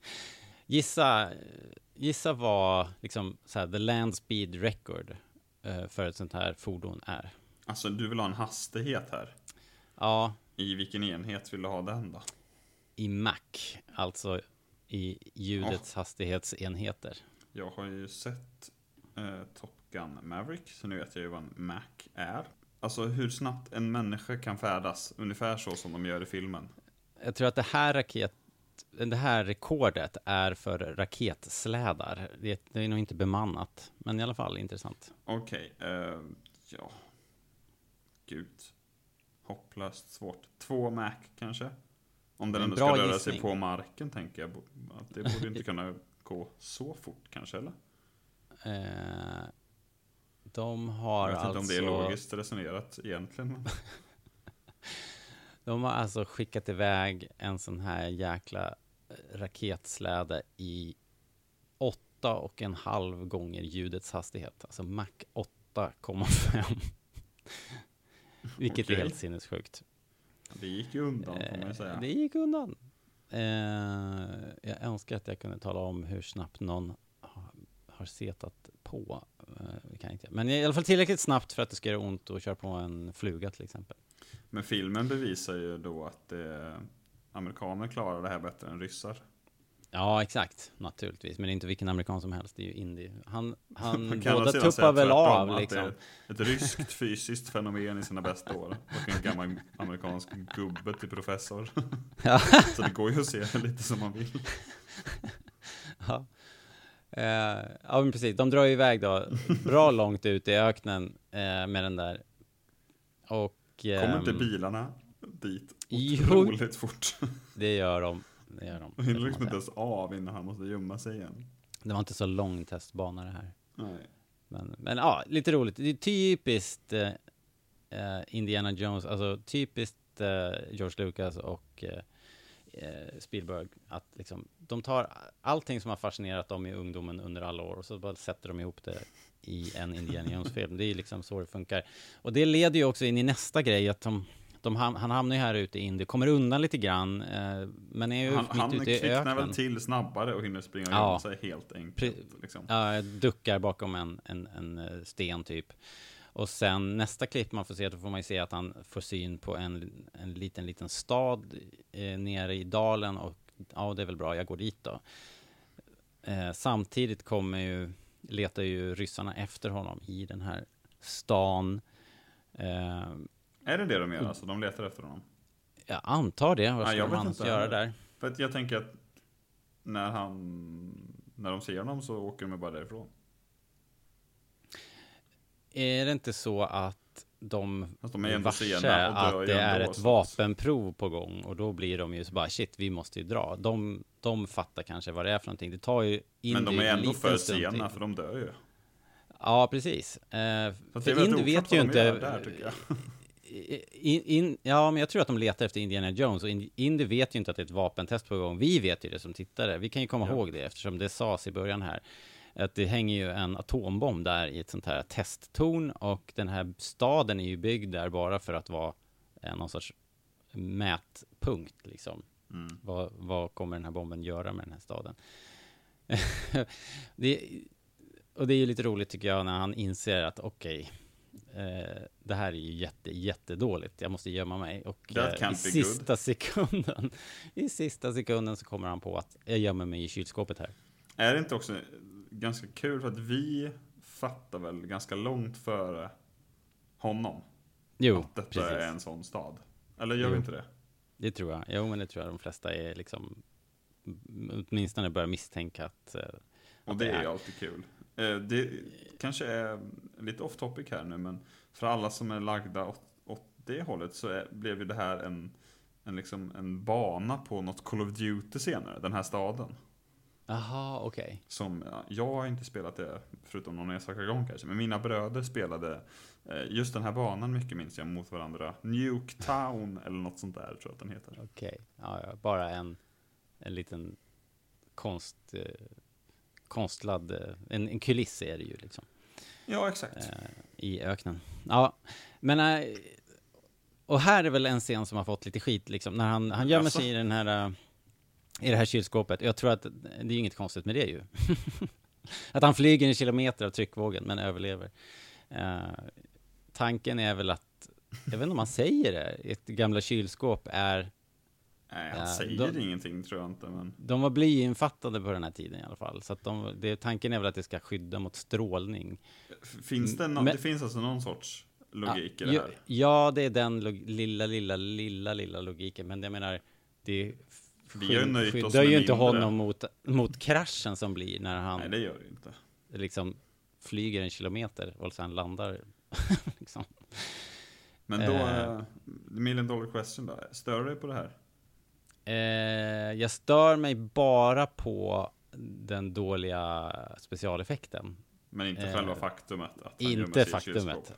*laughs* gissa, gissa vad liksom så här, the land speed record eh, för ett sånt här fordon är. Alltså du vill ha en hastighet här. Ja, I vilken enhet vill du ha den då? i Mac, alltså i ljudets hastighetsenheter. Jag har ju sett eh, Top Gun Maverick, så nu vet jag ju vad en Mac är. Alltså hur snabbt en människa kan färdas, ungefär så som de gör i filmen. Jag tror att det här raket det här rekordet är för raketslädar. Det, det är nog inte bemannat, men i alla fall intressant. Okej, eh, ja. Gud. Hopplöst svårt. Två Mac kanske? Om den En ändå ska röra gissning. sig på marken tänker jag. Att det borde inte kunna *laughs* gå så fort kanske, eller? Eh, de har jag vet alltså... inte om det är logiskt resonerat egentligen. *laughs* De har alltså skickat iväg en sån här jäkla raketsläde i åtta och en halv gånger ljudets hastighet. Alltså Mach *laughs* 8,5. Vilket är Okej. helt sinnessjukt. Det gick ju undan får man ju Eh, säga. Det gick undan. Eh, jag önskar att jag kunde tala om hur snabbt någon har, setat på. Eh, det kan inte. Men i alla fall tillräckligt snabbt för att det ska göra ont att köra på en fluga till exempel. Men filmen bevisar ju då att eh, amerikaner klarar det här bättre än ryssar. Ja, exakt. Naturligtvis. Men det är inte vilken amerikan som helst. Det är ju Indy. Han, *laughs* han båda tuppar väl av liksom. Ett ryskt fysiskt fenomen i sina bästa år. Och en gammal amerikansk gubbe till professor. *laughs* Ja. *laughs* Så det går ju att se det lite som man vill. Ja. Eh, ja, men precis. De drar ju iväg då bra långt ut i öknen eh, med den där. Och... Kommer inte ehm, bilarna dit Jo. otroligt fort? *laughs* Det gör de. Det gör de. De hinner liksom inte ens av innan han måste gömma sig igen. Det var inte så lång testbana det här. Nej. Men, men ja, lite roligt. Det är typiskt eh, Indiana Jones, alltså typiskt eh, George Lucas och eh, eh, Spielberg. Att liksom, de tar allting som har fascinerat dem i ungdomen under alla år och så bara sätter de ihop det i en Indiana Jones-film. Det är liksom så det funkar. Och det leder ju också in i nästa grej, att de, de, ham- han hamnar ju här ute i Indy, kommer undan lite grann, eh, men är ju Han, mitt han ute i kvicknar öknen. väl till snabbare och hinner springa och Ja. sig helt enkelt. Liksom. Ja, duckar bakom en, en, en eh, sten typ. Och sen nästa klipp man får se, då får man ju se att han får syn på en, en liten, liten stad eh, nere i dalen och ja, det är väl bra, jag går dit då. Eh, samtidigt kommer ju, letar ju ryssarna efter honom i den här stan. Eh, Är det det de gör? Alltså, de letar efter honom? jag antar det, vad Ja, ska jag de annars inte göra där? För jag tänker att när han... När de ser honom så åker de bara därifrån. Är det inte så att de, Fast de är varse att det är ett vapenprov på gång och då blir de ju så bara shit, vi måste ju dra. De, de fattar kanske vad det är för någonting. Det tar ju in Men de är ändå för sena för de dör ju. Ja, precis. Eh, för Indy vet ju inte... där, tycker jag. In, in, ja, men jag tror att de letar efter Indiana Jones och In- Indy vet ju inte att det är ett vapentest på gång. Vi vet ju det som tittare. Vi kan ju komma Ja. ihåg det eftersom det sades i början här. Att det hänger ju en atombomb där i ett sånt här testtorn och den här staden är ju byggd där bara för att vara eh, någon sorts mätpunkt liksom. Mm. Vad, vad kommer den här bomben göra med den här staden? *laughs* det, och det är ju lite roligt tycker jag när han inser att okej, eh, det här är ju jätte, jättedåligt. Jag måste gömma mig. Och eh, i sista sekunden, i sista sekunden så kommer han på att jag gömmer mig i kylskåpet här. Är det inte också, ganska kul för att vi fattar väl ganska långt före honom. Jo, att detta precis. är en sån stad. Eller gör Jo. vi inte det? Det tror jag. Jo, men det tror jag de flesta är liksom åtminstone börjar misstänka att eh, Och att det det är är. ju alltid kul. Eh, Det kanske är lite off topic här nu, men för alla som är lagda åt, åt det hållet så är, blev ju det här en, en, liksom, en bana på något Call of Duty senare, den här staden. Jaha, okej. Som, ja, jag har inte spelat det, förutom någon enstaka gång kanske, men mina bröder spelade eh, just den här banan mycket minns jag mot varandra. Nuketown eller något sånt där tror jag att den heter. Okej, ja, ja, bara en, en liten konst, eh, konstlad, eh, en, en kuliss är det ju liksom, Ja, exakt. eh, i öknen. Ja, men, eh, och här är väl en scen som har fått lite skit liksom, när han, han gömmer Jaså? sig i den här, i det här kylskåpet. Jag tror att det är inget konstigt med det ju. *laughs* att han flyger en kilometer av tryckvågen, men överlever. Tanken är väl att, jag vet inte om man säger det, ett gamla kylskåp är Nej, han Ja, säger de- ingenting tror jag inte, men De var blyinfattade på den här tiden i alla fall. Så att de, det, tanken är väl att det ska skydda mot strålning. finns det, någon, Men- det finns alltså någon sorts logik i det ja, här? ja, det är den lilla, lilla, lilla, lilla logiken. Men jag menar, det skyddar med ju inte honom mot, mot kraschen som blir när han Nej, det gör det inte. liksom flyger en kilometer och sen landar. *laughs* liksom. Men då, Eh. eh, the million dollar question då. Stör du dig på det här? Eh, jag stör mig bara på den dåliga specialeffekten. Men inte Eh, själva faktumet att han Inte faktumet.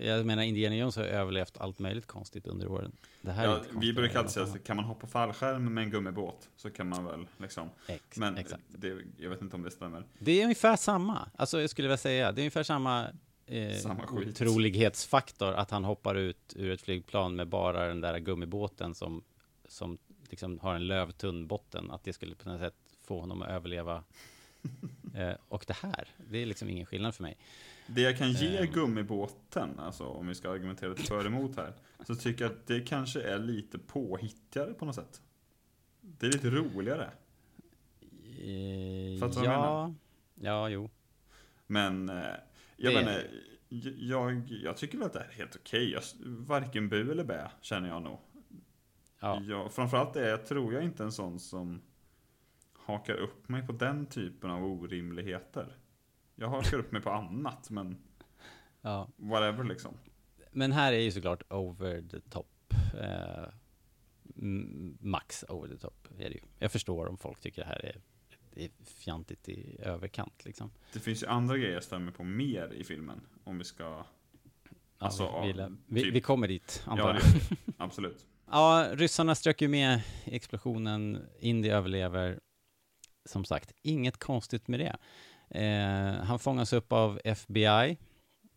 Jag menar, Indiana Jones har överlevt allt möjligt konstigt under åren. Det här är Ja, vi brukar alltid säga att kan man hoppa fallskärm med en gummibåt så kan man väl liksom. Ex, Men exakt. det, jag vet inte om det stämmer. Det är ungefär samma. Alltså, jag skulle vilja säga, det är ungefär samma, eh, Samma skit. otrolighetsfaktor att han hoppar ut ur ett flygplan med bara den där gummibåten som, som liksom har en lövtunn botten. Att det skulle på något sätt få honom att överleva. *laughs* eh, och det här, det är liksom ingen skillnad för mig. Det jag kan ge Ehm. gummibåten, alltså om vi ska argumentera lite för emot här, så tycker jag att det kanske är lite påhittigare på något sätt. Det är lite roligare. Eh, Fattar du vad jag ja, ja, jo. Men eh, jag Det- inte, jag, jag tycker väl att det är helt okej. Jag, varken bu eller bä, känner jag nog. Ja. Jag, framförallt är jag, tror jag inte en sån som hakar upp mig på den typen av orimligheter. Jag hakar upp mig på annat, men ja. whatever liksom. Men här är ju såklart over the top. Eh, max over the top är det ju. Jag förstår om folk tycker det här är, är fjantigt i överkant liksom. Det finns ju andra grejer jag stämmer på mer i filmen. Om vi ska... Ja, Alltså, ja, vi, vi, typ. vi kommer dit, antar Ja, jag. *laughs* Absolut. Ja, ryssarna strök ju med i explosionen. Indy överlever. Som sagt, inget konstigt med det. Eh, han fångas upp av FBI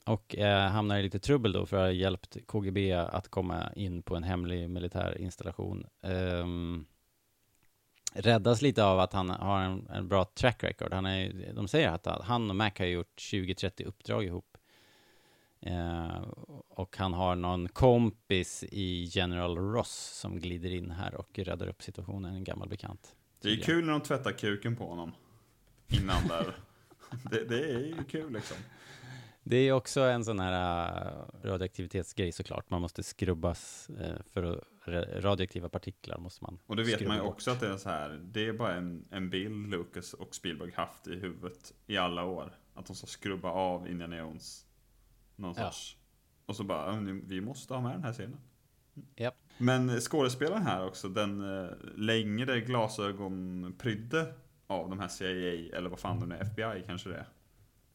och eh, hamnar i lite trubbel då för att ha hjälpt KGB att komma in på en hemlig militär installation. Eh, räddas lite av att han har en, en bra track record. Han är, de säger att han och Mac har gjort 20-30 uppdrag ihop. Eh, och han har någon kompis i General Ross som glider in här och räddar upp situationen, en gammal bekant. Det är kul när de tvättar kuken på honom. Innan där. *laughs* Det, det är ju kul liksom. Det är också en sån här äh, radioaktivitetsgrej såklart. Man måste skrubbas eh, för att, ra- radioaktiva partiklar måste man Och det vet man ju bort. också att det är så här. Det är bara en, en bild Lucas och Spielberg haft i huvudet i alla år. Att de ska skrubba av Indiana Jones. Någon Ja. sorts. Och så bara, "Ja, nu- vi måste ha med den här scenen. Japp. Men skådespelaren här också, den eh, längre glasögonprydde av de här CIA, eller vad fan de är, FBI kanske det är.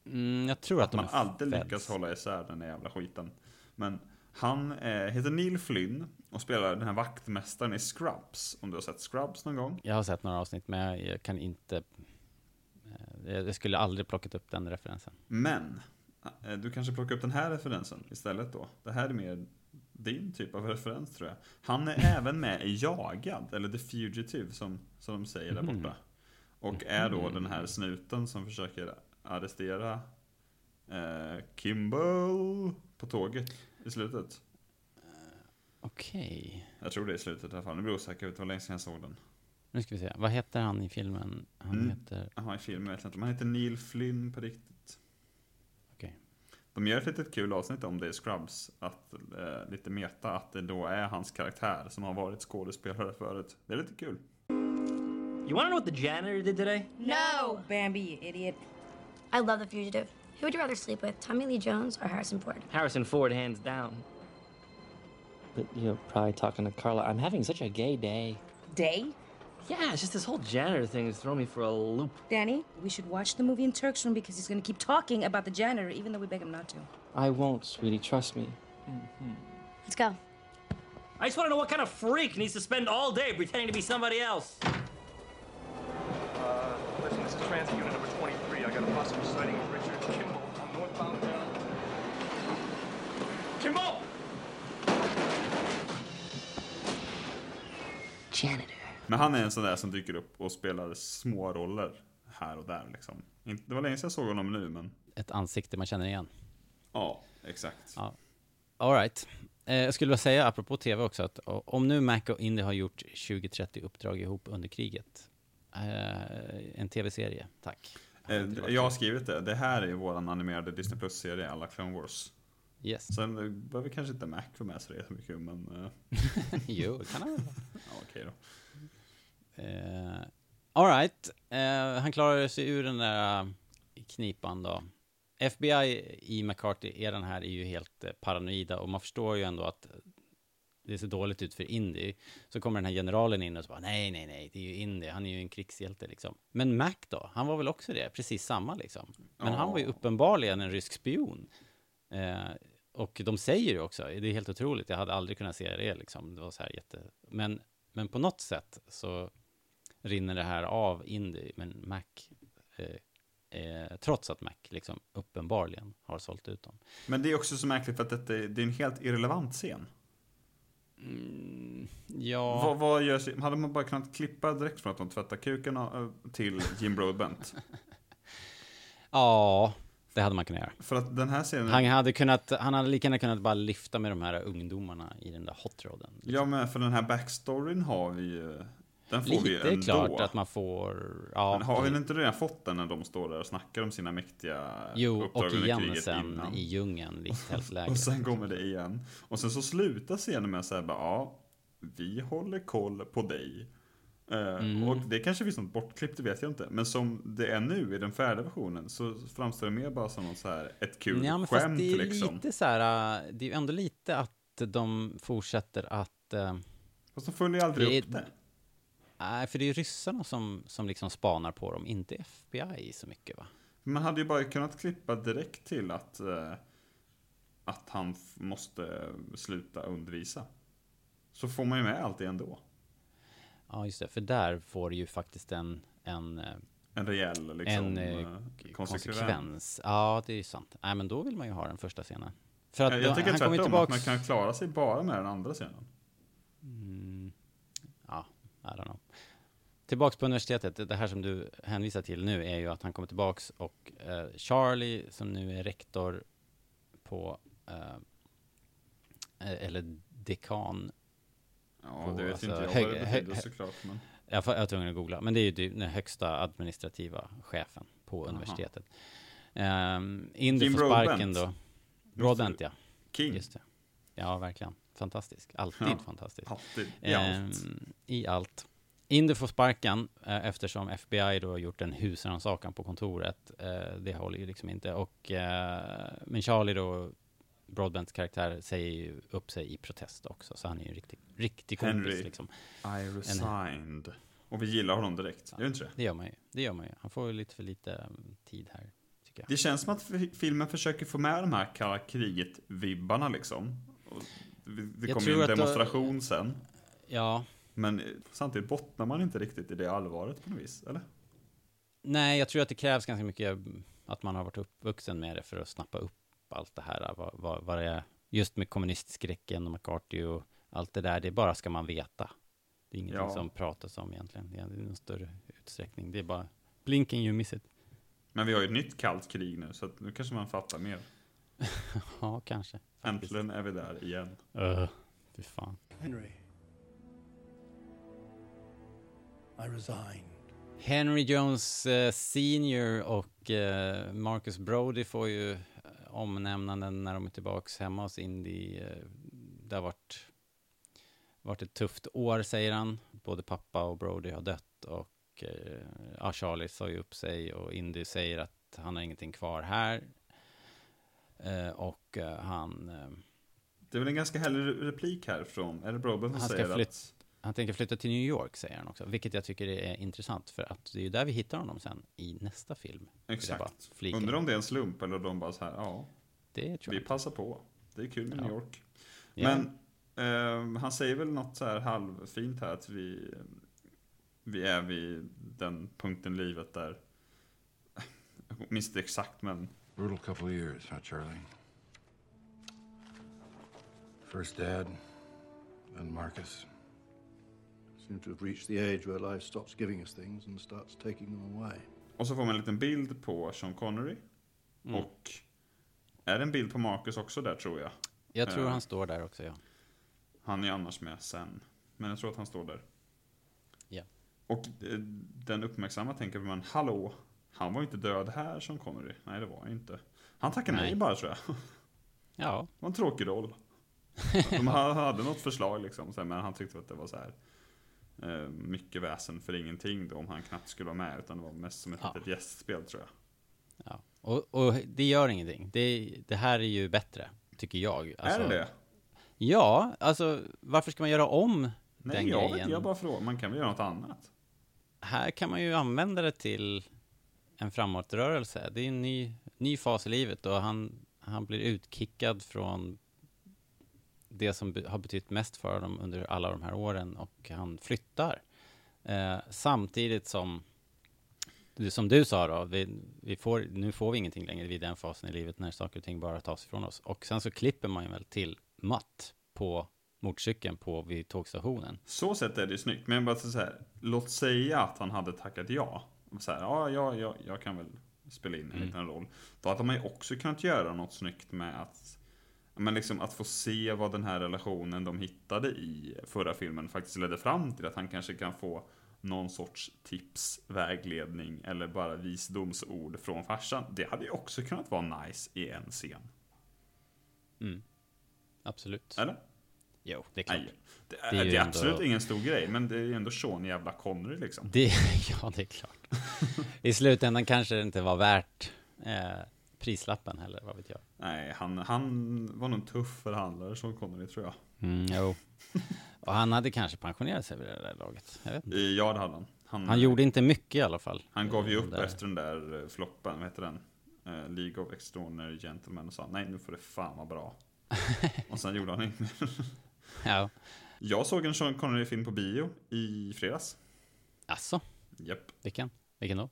Mm, jag tror att, Att de man är alltid feds. lyckas hålla isär den där jävla skiten. Men han eh, heter Neil Flynn och spelar den här vaktmästaren i Scrubs. Om du har sett Scrubs någon gång? Jag har sett några avsnitt, men jag, kan inte... eh, Jag skulle aldrig plockat upp den referensen. Men, eh, du kanske plockar upp den här referensen istället då. Det här är mer din typ av referens tror jag. Han är *laughs* även med i Jagad, eller The Fugitive som, som de säger där borta. Och är då den här snuten som försöker arrestera eh, Kimball på tåget i slutet. Okej. Jag tror det är i slutet i alla fall. Nu blir jag osäker, inte hur länge sedan jag såg den. Nu ska vi se, vad heter han i filmen? Han Mm. heter... Jaha, i filmen vet jag inte. Han heter Neil Flynn på riktigt. De gör ett litet kul avsnitt om det i Scrubs. Att, eh, lite meta, att det då är hans karaktär som har varit skådespelare förut. Det är lite kul. You wanna know what the janitor did today? No! Bambi, you idiot. I love The Fugitive. Who would you rather sleep with, Tommy Lee Jones or Harrison Ford? Harrison Ford, hands down. But you're probably talking to Carla. I'm having such a gay day. Day? Yeah, it's just this whole janitor thing is throwing me for a loop. Danny, we should watch the movie in Turk's room because he's gonna keep talking about the janitor even though we beg him not to. I won't, sweetie. Trust me. Let's go. I just want to know what kind of freak needs to spend all day pretending to be somebody else. Uh, listen, this is transit unit number 23. I got a possible sighting of Richard Kimball on northbound bound. Kimball! Janitor. Men han är en sån där som dyker upp och spelar små roller här och där liksom. Det var länge sedan jag såg honom nu, men Ett ansikte man känner igen. ja, exakt. Ja. All right. Eh, jag skulle vilja säga, apropå tv också, att om nu Mac och Indy har gjort 20-30 uppdrag ihop under kriget, eh, en tv-serie, tack. Eh, Jag har skrivit det. Det här är våran animerade Disney Plus-serie, alla Clone Wars. Yes. Sen eh, behöver kanske inte Mac få med sig så mycket, men *laughs* jo, det kan han väl. *laughs* ja, okej då. Eh, all right. Eh, han klarar sig ur den där eh, knipan då. FBI i McCarthy-eran här är ju helt eh, paranoida och man förstår ju ändå att det ser dåligt ut för Indy. Så kommer den här generalen in och så bara, nej, nej, nej, det är ju Indy, han är ju en krigshjälte liksom. Men Mac då, han var väl också det, precis samma liksom. Men han var ju uppenbarligen en rysk spion. Eh, och de säger ju också, det är helt otroligt, jag hade aldrig kunnat se det liksom. Det var så här jätte... Men, men på något sätt så rinner det här av Indy, men Mac, eh, eh, trots att Mac liksom uppenbarligen har sålt ut dem. Men det är också så märkligt för att detta, det är en helt irrelevant scen. Mm, ja, Vad, vad görs, hade man bara kunnat klippa direkt från att de tvättar kuken eh, till Jim Broadbent? *laughs* ja, det hade man kunnat göra. För att den här scenen... Han hade, kunnat, han hade lika gärna kunnat bara lyfta med de här ungdomarna i den där hotroden. Ja, men för den här backstoryn har vi ju... Den får vi Lite ändå. klart att man får... Ja, Men har vi inte redan fått den när de står där och snackar om sina mäktiga Jo, och igen sen innan? i djungeln, tältlägret. *laughs* Och sen kommer det igen. Och sen så slutar scenen med att säga bara, ja, vi håller koll på dig. Eh, Mm. Och det kanske finns något bortklippt, det vet jag inte. Men som det är nu i den färdiga versionen så framstår det mer bara som något så här, ett kul Ja, men skämt det är liksom. lite så här, det är ju ändå lite att de fortsätter att... äh, Fast de följer aldrig Det upp det. Nej, för det är ju ryssarna som, som liksom spanar på dem, inte FBI så mycket va? Man hade ju bara kunnat klippa direkt till att, eh, att han måste sluta undervisa. Så får man ju med allt det ändå. Ja, just det, för där får ju faktiskt en, en, äh, En rejäl liksom, en äh, eh, konsekvens. konsekvens. Ja, det är ju sant. Nej, men då vill man ju ha den första scenen. För att Jag, jag tycker tvärtom, att tillbaks... man kan klara sig bara med den andra scenen. Mm, ja, I don't know. Tillbaks på universitetet, det här som du hänvisar till nu är ju att han kommer tillbaks och eh, Charlie som nu är rektor på, eh, eh, eller dekan, Ja, På, det vet alltså, inte jag hög- vad det betyder såklart. Men... jag, var tvungen att googla, men det är ju typ den högsta administrativa chefen på universitetet. Um, Indy Jim får sparken då. Broadbent, ja. King. Just det. Ja, verkligen. Fantastisk. Alltid Ja. fantastisk. Alltid. I allt. Ehm, I allt. Indy får sparken eh, eftersom FBI då har gjort en husrannsakan på kontoret. Eh, det håller ju liksom inte. Och, eh, men Charlie då, Broadbents karaktär, säger ju upp sig i protest också. Så han är ju en riktig, riktig kompis Henry. liksom. I resigned. Och vi gillar honom direkt. Gör vi inte det? Det gör man ju. Det gör man ju. Han får ju lite för lite mm, tid här, tycker jag. Det känns som att fi- filmen försöker få med de här kalla kriget-vibbarna liksom. Och det kommer ju en att då- demonstration sen. Ja, Men samtidigt bottnar man inte riktigt i det allvaret på något vis, eller? Nej, jag tror att det krävs ganska mycket att man har varit uppvuxen med det för att snappa upp allt det här. Vad, vad, vad det är, just med kommunistskräcken och McCarthy och allt det där. Det bara ska man veta. Det är ingenting Ja. som pratas om egentligen. Det är i någon större utsträckning. Det är bara blinking you miss it. Men vi har ju ett nytt kallt krig nu, så att nu kanske man fattar mer. *laughs* Ja, kanske. faktiskt. Äntligen är vi där igen. Uh, fy fan. Henry. I resign. Henry Jones eh, Senior och eh, Marcus Brody får ju eh, omnämnanden när de är tillbaks hemma hos Indy. Eh, det har varit, varit ett tufft år, säger han. Både pappa och Brody har dött och eh, ja, Charlie sa ju upp sig och Indy säger att han har ingenting kvar här. Eh, och han... Det är väl en ganska härlig replik här från, är det Broben som säger att Han tänker flytta till New York, säger han också. Vilket jag tycker är intressant, för att det är ju där vi hittar honom sen i nästa film. Exakt. Undrar om det är en slump eller de bara så här, ja, Det tror vi jag. passar på. Det är kul med Ja. New York. Ja. Men ehm, han säger väl något så här halvfint här att vi, vi är vid den punkten i livet där, jag minns inte exakt men Brutal couple of years, huh, Charlie? First Dad, then Marcus. Seem to have reached the age where life stops giving us things and starts taking them away. Och så får man en liten bild på Sean Connery. Mm. Och är det en bild på Marcus också där tror jag. Jag tror Eh, han står där också, ja. Han är annars med sen. Men jag tror att han står där. Ja. Och eh, den uppmärksamma tänker man, hallå, han var ju inte död här som Connery. Nej, det var han inte. Han tackade nej Nej. bara tror jag. Ja, *laughs* Det var en tråkig roll. *laughs* De ha- hade något förslag liksom, men han tyckte att det var så här mycket väsen för ingenting då om han knappt skulle vara med, utan det var mest som ett Ja. litet gästspel tror jag. ja. Och, och det gör ingenting. Det, det här är ju bättre, tycker jag. Alltså, är det? Ja, alltså varför ska man göra om Nej, den jag grejen? inte, jag bara frågar. Man kan väl göra något annat? Här kan man ju använda det till en framåtrörelse. Det är en ny, ny fas i livet och han, han blir utkickad från det som be- har betytt mest för honom under alla de här åren och han flyttar. Eh, samtidigt som, som du sa då, vi, vi får, nu får vi ingenting längre vid den fasen i livet när saker och ting bara tas ifrån oss. Och sen så klipper man ju väl till Matt på motorcykeln på vid tågstationen. Så sett är det ju snyggt, men bara så här, låt säga att han hade tackat ja. Så här, ja, ja, ja, jag kan väl spela in en Mm. liten roll. Då hade man ju också kunnat göra något snyggt med att men liksom att få se vad den här relationen de hittade i förra filmen faktiskt ledde fram till. Att han kanske kan få någon sorts tips, vägledning eller bara visdomsord från farsan. Det hade ju också kunnat vara nice i en scen. Mm. Absolut. Eller? Jo, det är klart. Nej, det Det är, det är ändå- absolut ingen stor grej, men det är ju ändå Sean jävla Connery liksom. Det, *laughs* ja, det är klart. I slutändan kanske det inte var värt eh, prislappen heller, vad vet jag. Nej, han, han var nog en tuff förhandlare som Connery tror jag. Mm, jo. Och han hade kanske pensionerat sig vid det där laget. Jag vet inte. Ja, det hade han. Han, Han gjorde inte mycket i alla fall. han gav ju upp där. efter den där eh, floppen, vad heter den? Eh, League of Extraordinary Gentlemen och sa nej nu får det fan vara bra. *laughs* och sen gjorde han inte Ja. Jag såg en Sean Connery-film på bio i fredags. Alltså, Japp. vilken? Vilken då?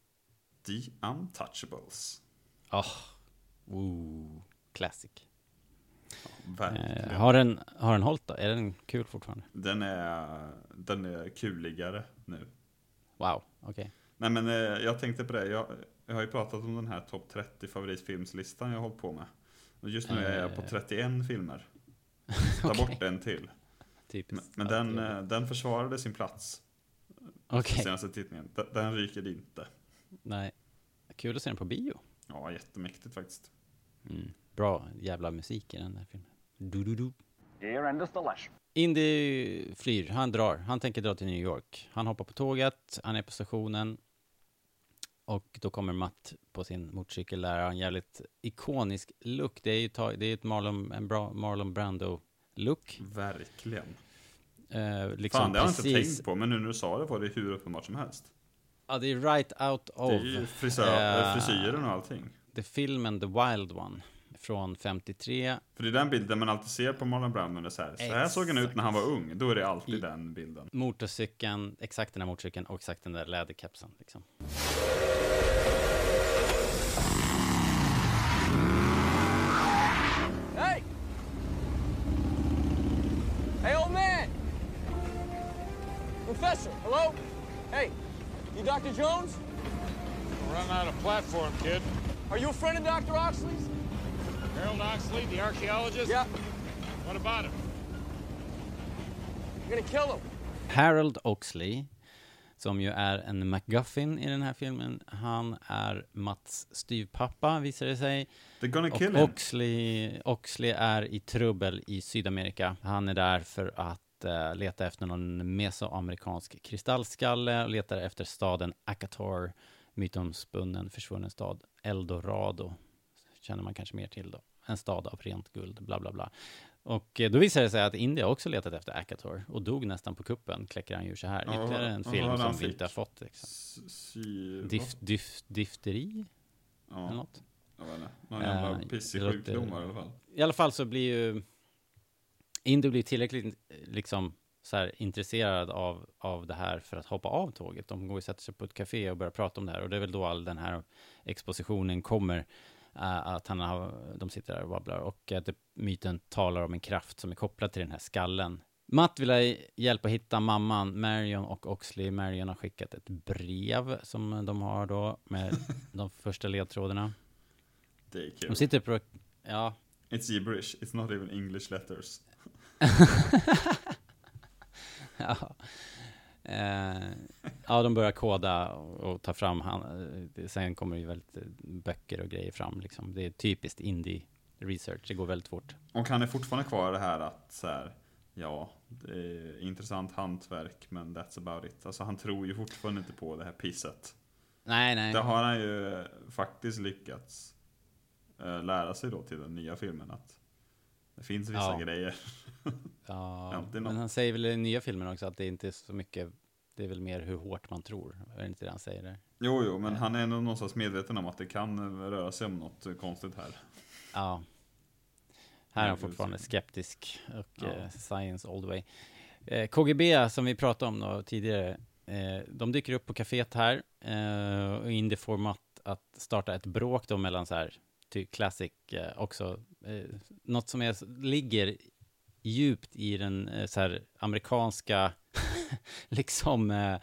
The Untouchables. Åh, oh, classic. Verkligen. Eh, har, den, har den hållit då? Är den kul fortfarande? Den är, den är kuligare nu. Wow, okej. Nej men eh, jag tänkte på det, jag, jag har ju pratat om den här topp 30 favoritfilmslistan jag har hållit på med. Och just nu är jag på Eh. 31 filmer. *laughs* Ta Okej. bort en till. Men, Typiskt. men Ja, den, är- eh, den försvarade sin plats. Okej. Senaste tittningen. Den, den ryker inte. Nej. Kul att se den på bio. Ja, jättemäktigt faktiskt. Mm. Bra jävla musik i den där filmen. Du, du, du. Indy flyr, han drar, han tänker dra till New York. Han hoppar på tåget, han är på stationen. Och då kommer Matt på sin motorcykel där, han har en jävligt ikonisk look. Det är ju det är ett Marlon, en bra Marlon Brando-look. Verkligen. Eh, liksom Fan, det har jag inte tänkt på, men nu när du sa det var det hur uppenbart som helst. Ja, det är right out of. Det är ju frisör, eh, frisyren och allting. The filmen The Wild One från 53. För det är den bilden man alltid ser på Marlon Brando. det är Så här, så här såg han ut när han var ung. Då är det alltid den bilden. Motorcykeln, exakt den här motorcykeln och exakt den där läderkepsen. Liksom. Hey! Hey, old man! Professor, hello? Hey, you Dr. Jones? Run out of platform, kid. Are you a friend of Dr. Oxley's? Harold Oxley, the archaeologist? Yeah. What about him? You're gonna kill him. Harold Oxley, som ju är en MacGuffin i den här filmen. Han är Mats styvpappa, visar det sig. They're gonna Och kill him. Oxley, Oxley är i trubbel i Sydamerika. Han är där för att eh, leta efter någon mesoamerikansk kristallskalle och letar efter staden Akator, mytomspunnen försvunnen stad Eldorado. Känner man kanske mer till då. En stad av rent guld, bla bla bla. Och eh, då visade det sig att India också letat efter Akator och dog nästan på kuppen, kläcker han ur så här. Ytterligare en film som vi inte har fått. Liksom. Dif, dif, difteri? Ja. Eller något? Jag vet inte. Någon jävla Eh, pissig sjukdom i alla fall. I alla fall så blir ju Indy blir tillräckligt eh, liksom så här intresserad av, av det här för att hoppa av tåget. De går och sätter sig på ett café och börjar prata om det här och det är väl då all den här expositionen kommer. eh, att han har, de sitter där och babblar och att det, myten talar om en kraft som är kopplad till den här skallen. Matt vill ha hjälp att hitta mamman, Marion och Oxley. Marion har skickat ett brev som de har då med *laughs* de första ledtrådarna. Det är kul. De sitter på, ja, It's gibberish, it's not even English letters. *laughs* ja. Eh, ja, de börjar koda och, och ta fram, han, eh, sen kommer ju väldigt eh, böcker och grejer fram liksom. Det är typiskt indie research, det går väldigt fort. Och han är fortfarande kvar det här att så här, ja, det är intressant hantverk, men that's about it. Alltså han tror ju fortfarande inte på det här pisset. Nej, nej. Det har han ju faktiskt lyckats eh, lära sig då till den nya filmen att det finns vissa Ja. grejer. Ja, *laughs* men han säger väl i den nya filmen också att det inte är så mycket, det är väl mer hur hårt man tror. Är det inte det han säger där? Jo, jo, men han är ändå någonstans medveten om att det kan röra sig om något konstigt här. Ja. Här är han det fortfarande skeptisk och Ja. eh, science all the way. Eh, KGB som vi pratade om då tidigare, eh, de dyker upp på kaféet här eh, och Indy får Matt att starta ett bråk då mellan så här, ty classic eh, också, eh, något som är, ligger djupt i den eh, så här amerikanska *laughs* liksom eh,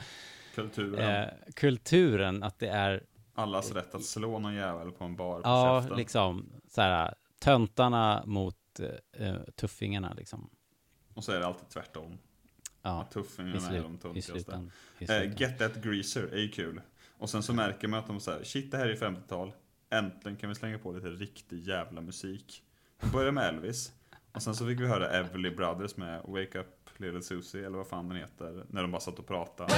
Kulturen. eh, kulturen, att det är Allas rätt att slå någon jävel på en bar på Ja, käften. liksom så här töntarna mot eh, eh, tuffingarna liksom. Och så är det alltid tvärtom. Ja, Att tuffingarna slut- är de töntigaste. Eh. Get That Greaser är ju kul. Och sen så märker man att de säger shit det här är 50-tal. Äntligen kan vi slänga på lite riktig jävla musik. Vi börjar med Elvis. Och sen så fick vi höra Everly Brothers med Wake Up Little Susie, eller vad fan den heter. När de bara satt och pratade.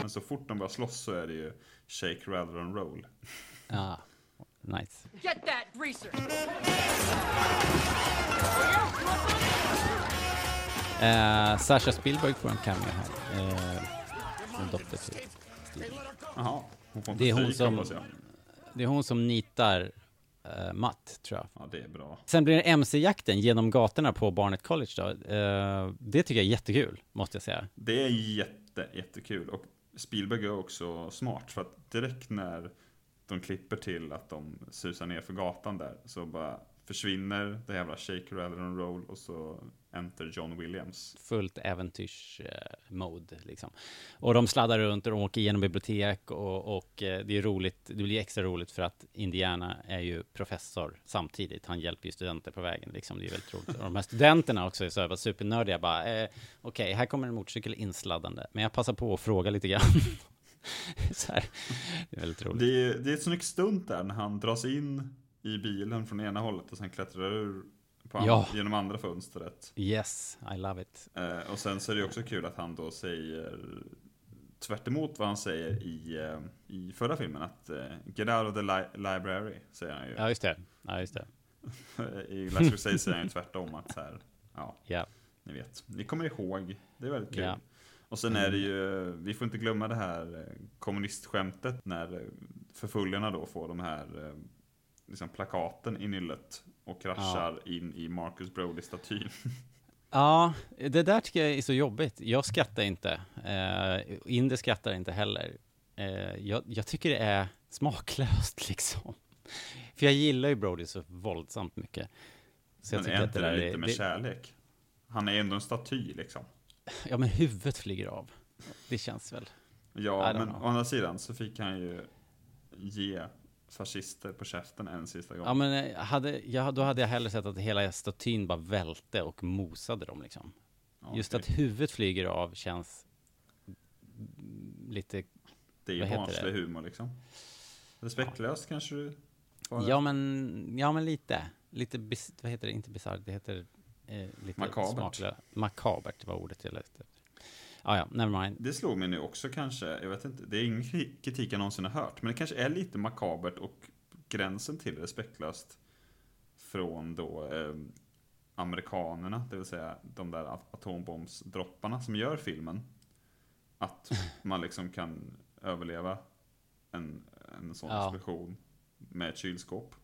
Men så fort de börjar slåss så är det ju Shake, Rather and Roll. Ja, nice. Get that greaser! Eh, Sasha Spielberg får en cameo här. Eh, en dotter till. Jaha, hon får inte det är hon som, det är hon som nitar eh, Matt, tror jag. Ja, det är bra. Sen blir det MC-jakten genom gatorna på Barnet College då. Eh, det tycker jag är jättekul, måste jag säga. Det är jätte, jättekul. Och Spielberg är också smart. För att direkt när de klipper till att de susar ner för gatan där. Så bara försvinner det jävla Shake, Rather Roll. Och så enter John Williams. fullt äventyrs-mode liksom. Och de sladdar runt och de åker igenom bibliotek och, och eh, det är roligt, det blir extra roligt för att Indiana är ju professor samtidigt. Han hjälper ju studenter på vägen liksom. Det är väldigt roligt. Och de här studenterna också är så här supernördiga bara, eh, okej, här kommer en motorcykel insladdande. Men jag passar på att fråga lite grann. *laughs* här. Det är väldigt roligt. Det är, det är ett snyggt stunt där när han dras in i bilen från ena hållet och sen klättrar ur på Ja. genom andra fönstret. Yes, I love it. Eh, och sen så är det också kul att han då säger tvärt emot vad han säger i, eh, i förra filmen. Att eh, get out of the li- library, säger han ju. Ja, just det. Ja, just det. *laughs* I Last Crusade säger han ju tvärtom att så här, ja, Ja. ni vet. Ni kommer ihåg, det är väldigt kul. Ja. Och sen är det ju, vi får inte glömma det här eh, kommunistskämtet när förföljarna då får de här liksom plakaten i nyllet och kraschar in i Marcus Brody-statyn. *laughs* Ja, det där tycker jag är så jobbigt. Jag skrattar inte. Eh, Inde skrattar inte heller. Eh, jag, jag tycker det är smaklöst *laughs* liksom. För jag gillar ju Brody så våldsamt mycket. Så jag Men tycker är inte det lite är, med det, kärlek? Han är ändå en staty liksom. Ja, men huvudet flyger av. Det känns väl. Ja, men know. å andra sidan så fick han ju ge fascister på käften en sista gång. Ja, men eh, hade, ja, då hade jag hellre sett att hela statyn bara välte och mosade dem liksom. Ja, Just att huvudet flyger av känns lite... Det är ju barnslig det? humor liksom. Respektlöst kanske du var Ja men, ja men lite. Lite, bis, vad heter det, inte bisarrt, det heter eh, lite Makabert. smakligare. Makabert var ordet jag läste. Ah, ja, never mind. Det slog mig nu också kanske, jag vet inte, det är ingen kri- kritik jag någonsin har hört, men det kanske är lite makabert och gränsen till respektlöst från då eh, amerikanerna, det vill säga de där at- atombombsdropparna som gör filmen. Att *laughs* man liksom kan överleva en, en sån Ja. explosion med ett kylskåp.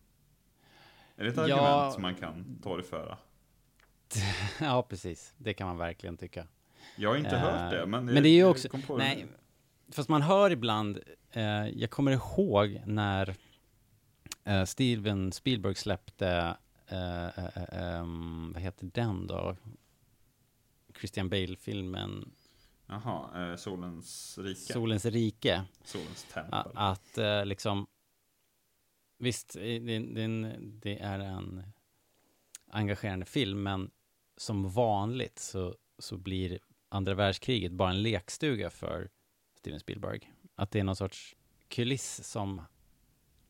Är det ett Ja. argument som man kan torgföra? *laughs* ja, precis. Det kan man verkligen tycka. Jag har inte Eh, hört det, men, men det är ju också, det nej, fast man hör ibland, eh, jag kommer ihåg när eh, Steven Spielberg släppte, eh, eh, eh, ehm, vad heter den då? Christian Bale-filmen Jaha, eh, Solens rike. Solens rike. Solens tempel. Att eh, liksom, visst, eh, det, det, det är en engagerande film, men som vanligt så, så blir andra världskriget bara en lekstuga för Steven Spielberg. Att det är någon sorts kuliss som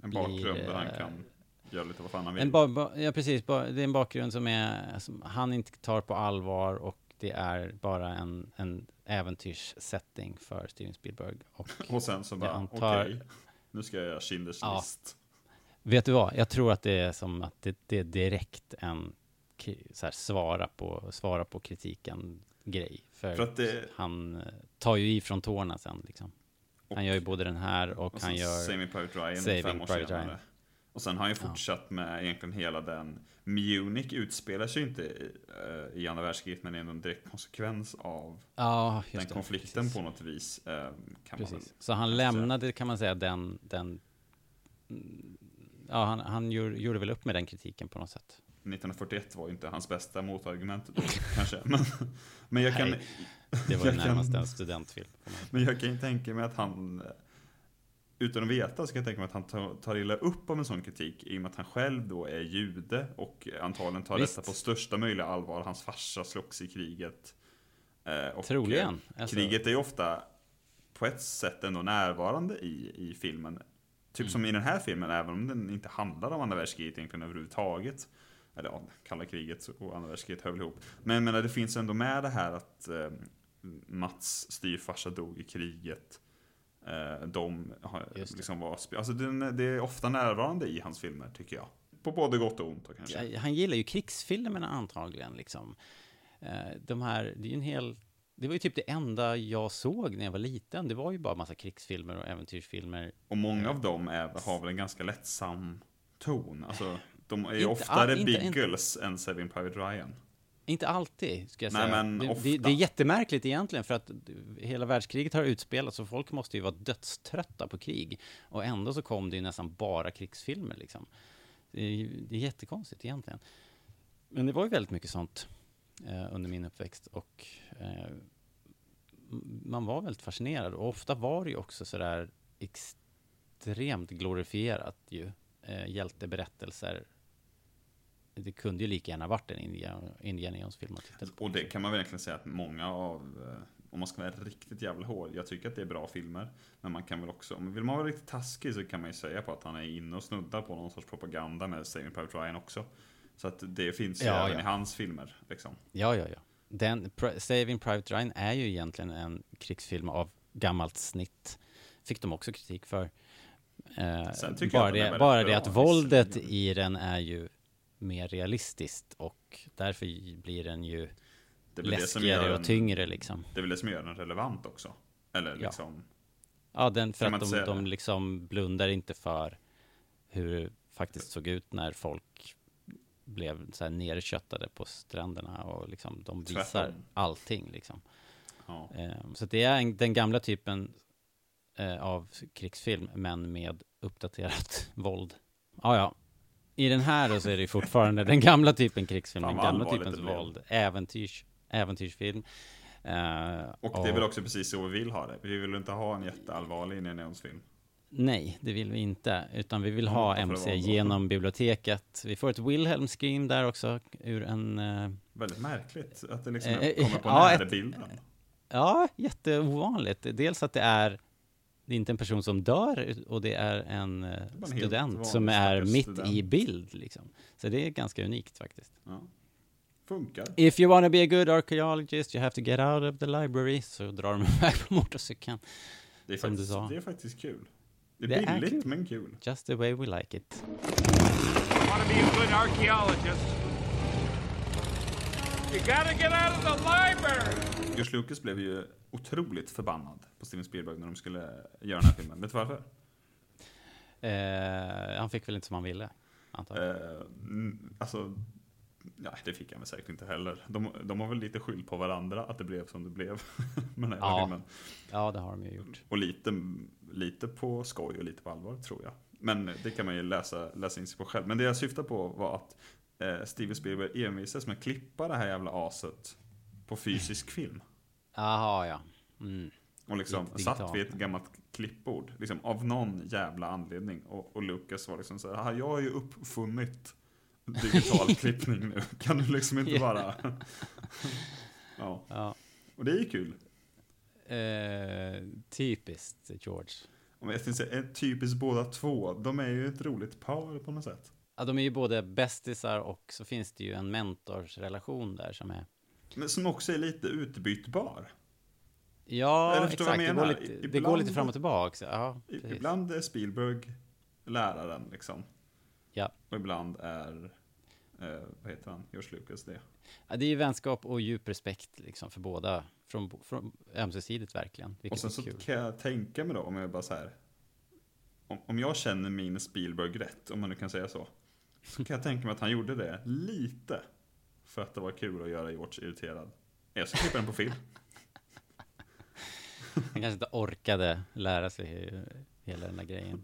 En bakgrund blir, där han eh, kan göra lite vad fan han vill. En ba, ba, ja, precis. Ba, det är en bakgrund som, är, som han inte tar på allvar och det är bara en, en äventyrssetting för Steven Spielberg. Och, *laughs* Och sen så bara, antar- okej, nu ska jag göra Schindler's Ja. list. Vet du vad? Jag tror att det är som att det, det är direkt en så här, svara, på, svara på kritiken grej. För, För att det- han eh, tar ju i från tårna sen liksom. Han gör ju både den här och, Och han gör Saving Private Ryan Saving fem år Private senare. Ryan. Och sen har han ju fortsatt med egentligen hela den Munich utspelar sig ju inte i, eh, i andra världskriget men är en direkt konsekvens av Ja, den det, konflikten precis. på något vis. eh, Kan man väl Precis. Så han säga. lämnade, kan man säga, den, den ja, han, han gjorde, gjorde väl upp med den kritiken på något sätt. 1941 var inte hans bästa motargument då, *laughs* kanske. Men, men jag kan... Nej, det var *laughs* jag kan- närmast en studentfilm. Men jag kan ju tänka mig att han, utan att veta, så kan jag tänka mig att han tar, tar illa upp av en sån kritik i och med att han själv då är jude och antagligen tar Visst. detta på största möjliga allvar. Hans farsa slogs i kriget. Eh, Och Troligen. eh, Alltså- Kriget är ju ofta på ett sätt ändå närvarande i, i filmen. Typ som i den här filmen, även om den inte handlar om andra världskriget egentligen överhuvudtaget. Eller ja, kalla kriget och andra världskriget hör väl ihop. Men jag menar, det finns ändå med det här att eh, Mats styvfarsa dog i kriget. Eh, de har det. liksom var, alltså den, det är ofta närvarande i hans filmer, tycker jag. På både gott och ont kanske. Ja, Han gillar ju krigsfilmerna antagligen liksom. Eh, De här, det är ju en hel, det var ju typ det enda jag såg när jag var liten. Det var ju bara massa krigsfilmer och äventyrsfilmer. Och många av dem är, har väl en ganska lättsam ton. Alltså, de är ju Inte oftare all- inte- inte- Biggles än Saving Private Ryan. Inte alltid, ska jag Nej, säga. men det, ofta. det, det är jättemärkligt egentligen, för att hela världskriget har utspelats och folk måste ju vara dödströtta på krig. Och ändå så kom det ju nästan bara krigsfilmer liksom. Det är, det är jättekonstigt egentligen. Men det var ju väldigt mycket sånt eh, under min uppväxt och eh, man var väldigt fascinerad. Och ofta var det ju också sådär extremt glorifierat ju. Eh, hjälteberättelser. Det kunde ju lika gärna varit en Indiana, Indiana Jones-film att titta på. Och det kan man verkligen säga att många av, eh, om man ska vara riktigt jävla hård, jag tycker att det är bra filmer. Men man kan väl också, om vill man vara riktigt taskig så kan man ju säga på att han är inne och snuddar på någon sorts propaganda med Saving Private Ryan också. Så att det finns ju Ja, även ja. i hans filmer. Liksom. Ja, ja, ja. Den, Saving Private Ryan är ju egentligen en krigsfilm av gammalt snitt. Fick de också kritik för. Eh, bara det, bara det att våldet i den är ju mer realistiskt och därför blir den ju Det väl det läskigare gör och tyngre liksom. Det är väl det som gör den relevant också. Eller Ja. liksom, Ja, den, för att de, de liksom blundar inte för hur det faktiskt såg ut när folk blev så här nerköttade på stränderna och liksom de visar Tvärtom. allting liksom. ja. Eh, Så det är en, den gamla typen eh, av krigsfilm, men med uppdaterat *laughs* våld. Ja, ja. I den här då så är det fortfarande den gamla typen krigsfilm, den gamla typens blev. våld. Äventyrs, äventyrsfilm. Eh, Och det är väl också precis så vi vill ha det. Vi vill inte ha en jätteallvarlig Indiana Jones-film. Nej, det vill vi inte, utan vi vill Ja, ha varför det MC genom biblioteket. Vi får ett Wilhelm Scream där också, ur en uh, Väldigt märkligt att det liksom Eh, kommer på ja, närbilden. Ja, jätteovanligt. Dels att det är det är inte en person som dör och det är en eh, en helt student som är mitt student. i bild. Liksom. Så det är ganska unikt faktiskt. Ja. Funkar. If you wanna be a good archaeologist you have to get out of the library. Så drar de *laughs* iväg på motorcykeln. Det är, Som du faktiskt, sa. det är faktiskt kul. Det är Det är billigt kul. men kul. Just the way we like it. Want to be a good archaeologist? You gotta get out of the library! George Lucas blev ju otroligt förbannad på Steven Spielberg när de skulle göra den här filmen. Vet du varför? Eh, han fick väl inte som han ville, antar jag. Eh, mm, alltså, ja, det fick han väl säkert inte heller. De, de har väl lite skyld på varandra att det blev som det blev *laughs* med den här Ja. filmen. Ja, det har de ju gjort. Och lite, lite på skoj och lite på allvar tror jag. Men det kan man ju läsa, läsa in sig på själv. Men det jag syftar på var att eh, Steven Spielberg envisades med att klippa det här jävla aset på fysisk *laughs* film. Jaha, ja. Mm. Och liksom satt vid ett gammalt klippbord. Liksom, av någon jävla anledning. Och, och Lucas var liksom så här, "Ah, jag har ju uppfunnit digital *laughs* klippning nu. Kan du liksom inte bara... *laughs* ja. Ja. Och det är ju kul. Eh, typiskt George. Jag tänkte säga, typiskt båda två. De är ju ett roligt par på något sätt. Ja, de är ju både bästisar och så finns det ju en mentorsrelation där som är... Men som också är lite utbytbar. Ja, exakt. Det går, lite, I- det går ibland- lite fram och tillbaka. Ja. Ibland är Spielberg läraren liksom. Ja. Och ibland är, eh, vad heter han, George Lucas det. Ja, det är ju vänskap och djup respekt liksom för båda. Från, från ömsesidigt verkligen. Och sen så kul. kan jag tänka mig då, om jag bara så här. Om, om jag känner min Spielberg rätt, om man nu kan säga så. Så kan jag tänka mig att han gjorde det lite. För att det var kul att göra George irriterad. Jag ska klippa den på film. Han kanske inte orkade lära sig hela den där grejen.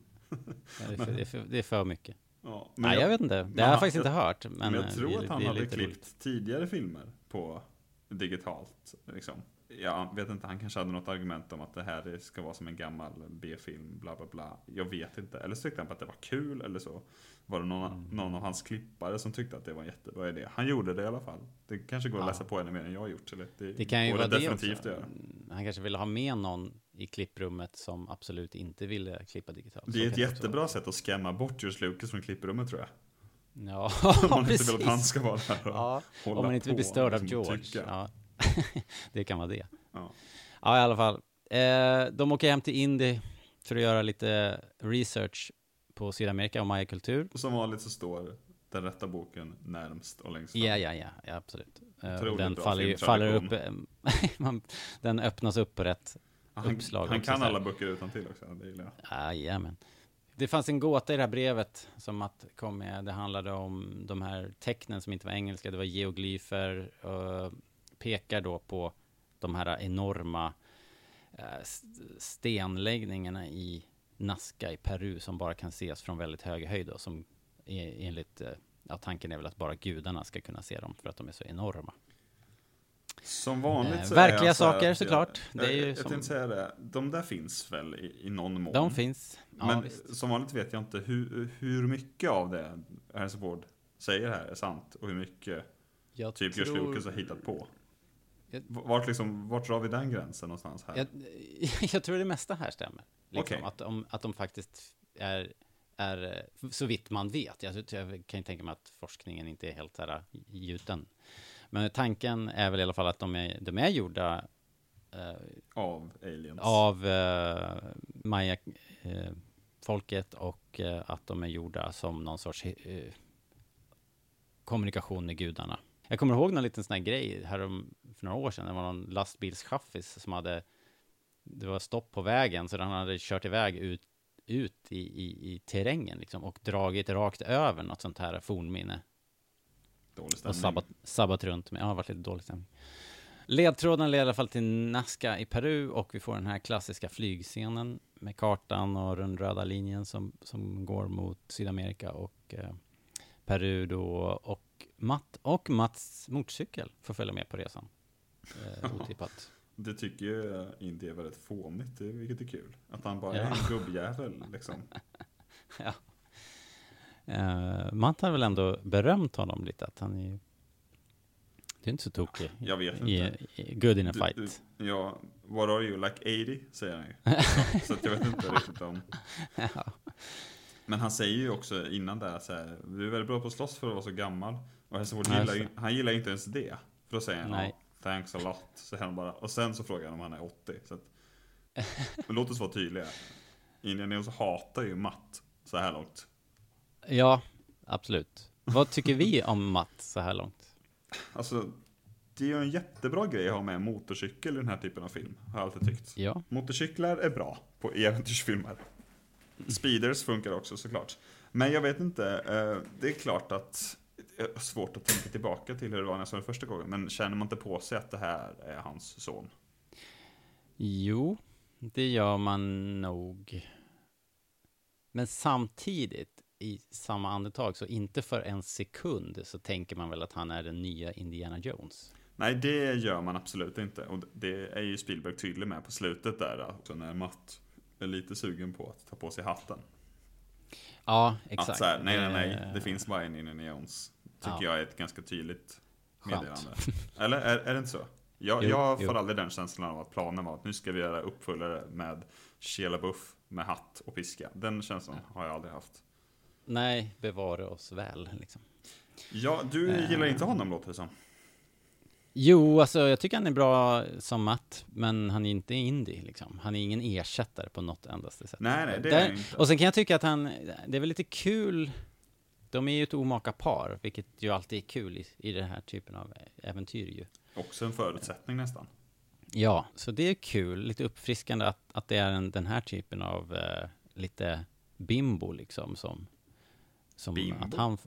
Det är för, det är för, det är för mycket. Ja, men Nej, jag, vet inte. Det har jag faktiskt inte hört. Men, Men jag tror det, att han hade klippt roligt. tidigare filmer på digitalt. Liksom. Jag vet inte, han kanske hade något argument om att det här ska vara som en gammal B-film, bla bla bla. Jag vet inte. Eller så tyckte han på att det var kul, eller så var det någon, Mm. någon av hans klippare som tyckte att det var en jättebra idé. Han gjorde det i alla fall. Det kanske går att Ja. läsa på ännu mer än jag har gjort. Eller det, Det kan ju vara det definitivt också. att göra. Han kanske ville ha med någon i klipprummet som absolut inte ville klippa digitalt. Det är Så ett kan också jättebra sätt att skämma bort George Lucas från klipprummet tror jag. Ja, *laughs* Om man inte vill att han ska vara där och ja, hålla Om man inte vill bli störd av liksom, George. Ja. *laughs* det kan vara det. Ja. Ja, i alla fall. Eh, de åker hem till Indy för att göra lite research på Sydamerika och mayakultur. Och som vanligt så står den rätta boken närmst och längst fram. Ja, ja, ja, ja absolut. Eh, Otroligt den faller, faller upp, eh, *laughs* man- den öppnas upp på rätt Han, uppslag. han kan alla böcker utan till också, det gillar jag. Jajamän. Det fanns en gåta i det här brevet som att kom med. Det handlade om de här tecknen som inte var engelska. Det var geoglyfer. Och pekar då på de här enorma eh, st- stenläggningarna i Nazca i Peru som bara kan ses från väldigt hög höjd och som är, enligt eh, ja, tanken är väl att bara gudarna ska kunna se dem för att de är så enorma. Som vanligt Eh, så verkliga är jag så saker att såklart. Jag, jag, jag som- tänkte säga det, de där finns väl i, i någon mån? De finns. Ja, Men visst. som vanligt vet jag inte hur, hur mycket av det Harrison Ford säger här är sant och hur mycket Jag typ George tror- Lucas har hittat på. Jag- Vart, liksom, vart drar vi den gränsen någonstans här? Jag, *laughs* jag tror det mesta här stämmer. Liksom, Okej. att, de, att de faktiskt är, är, eh, så vitt man vet. Jag, jag kan ju tänka mig att forskningen inte är helt här eh, gjuten. Men tanken är väl i alla fall att de är, de är gjorda eh, Av aliens? av eh, Maya-folket och eh, att de är gjorda som någon sorts eh, kommunikation med gudarna. Jag kommer ihåg någon liten sån här grej här om, för några år sedan. Det var någon lastbilschaffis som hade, det var stopp på vägen så den hade kört iväg ut, ut i, i, i terrängen liksom och dragit rakt över något sånt här fornminne. Dålig Och stämning. sabbat, sabbat runt med, ja, det har varit lite dålig stämning. Ledtråden leder i alla fall till Nazca i Peru och vi får den här klassiska flygscenen med kartan och den röda linjen som, som går mot Sydamerika och eh, Peru då och Matt och Mats motorcykel får följa med på resan. Eh, otippat. Det tycker ju Indy är väldigt fånigt, det- vilket är kul. Att han bara Ja. är en gubbjävel liksom. *laughs* ja. Eh, Matt har väl ändå berömt honom lite att han är Du är inte så tokig. Jag vet inte. I, good in a Du- fight. Du, ja, what are you, like 80? Säger han ju. *laughs* Så, så jag vet inte riktigt om... *laughs* Ja. Men han säger ju också innan där så här, du är väldigt bra på att slåss för att vara så gammal. Och Ja, gillar ju, han gillar inte ens det. För då säger han, Nej. ja, thanks a lot. Så han bara, och sen så frågar han om han är 80. Så att, *laughs* men låt oss vara tydliga. Indiana Jones hatar ju Matt så här långt. Ja, absolut. Vad tycker vi om Matt så här långt? Alltså, det är ju en jättebra grej att ha med en motorcykel i den här typen av film. Har jag alltid tyckt. Ja. Motorcyklar är bra på *laughs* äventyrsfilmer. Speeders funkar också såklart. Men jag vet inte, eh, det är klart att det är svårt att tänka tillbaka till hur det var när jag såg den första gången. Men känner man inte på sig att det här är hans son? Jo, det gör man nog. Men samtidigt, i samma andetag, så inte för en sekund så tänker man väl att han är den nya Indiana Jones. Nej, det gör man absolut inte. Och det är ju Spielberg tydlig med på slutet där också när Matt är lite sugen på att ta på sig hatten. Ja, Att exakt. så här, nej, nej, nej, Eh, det finns bara en Indiana Jones. Tycker Ja. jag är ett ganska tydligt meddelande. Eller är, är det inte så? Jag, Jo, jag får jo. aldrig den känslan av att planen var att nu ska vi göra uppföljare med Shia LaBeouf med hatt och piska. Den känslan har jag aldrig haft. Nej, bevara oss väl, liksom. Ja, du Eh. gillar inte honom låter det som. Jo, alltså jag tycker han är bra som Matt, men han är inte indie liksom. Han är ingen ersättare på något endaste sätt. Nej, nej, det är Där- inte. Och sen kan jag tycka att han, det är väl lite kul, de är ju ett omaka par, vilket ju alltid är kul i, i den här typen av äventyr ju. Också en förutsättning nästan. Ja, så det är kul, lite uppfriskande att, att det är en, den här typen av eh, lite bimbo liksom som... som Bimbo? Att han,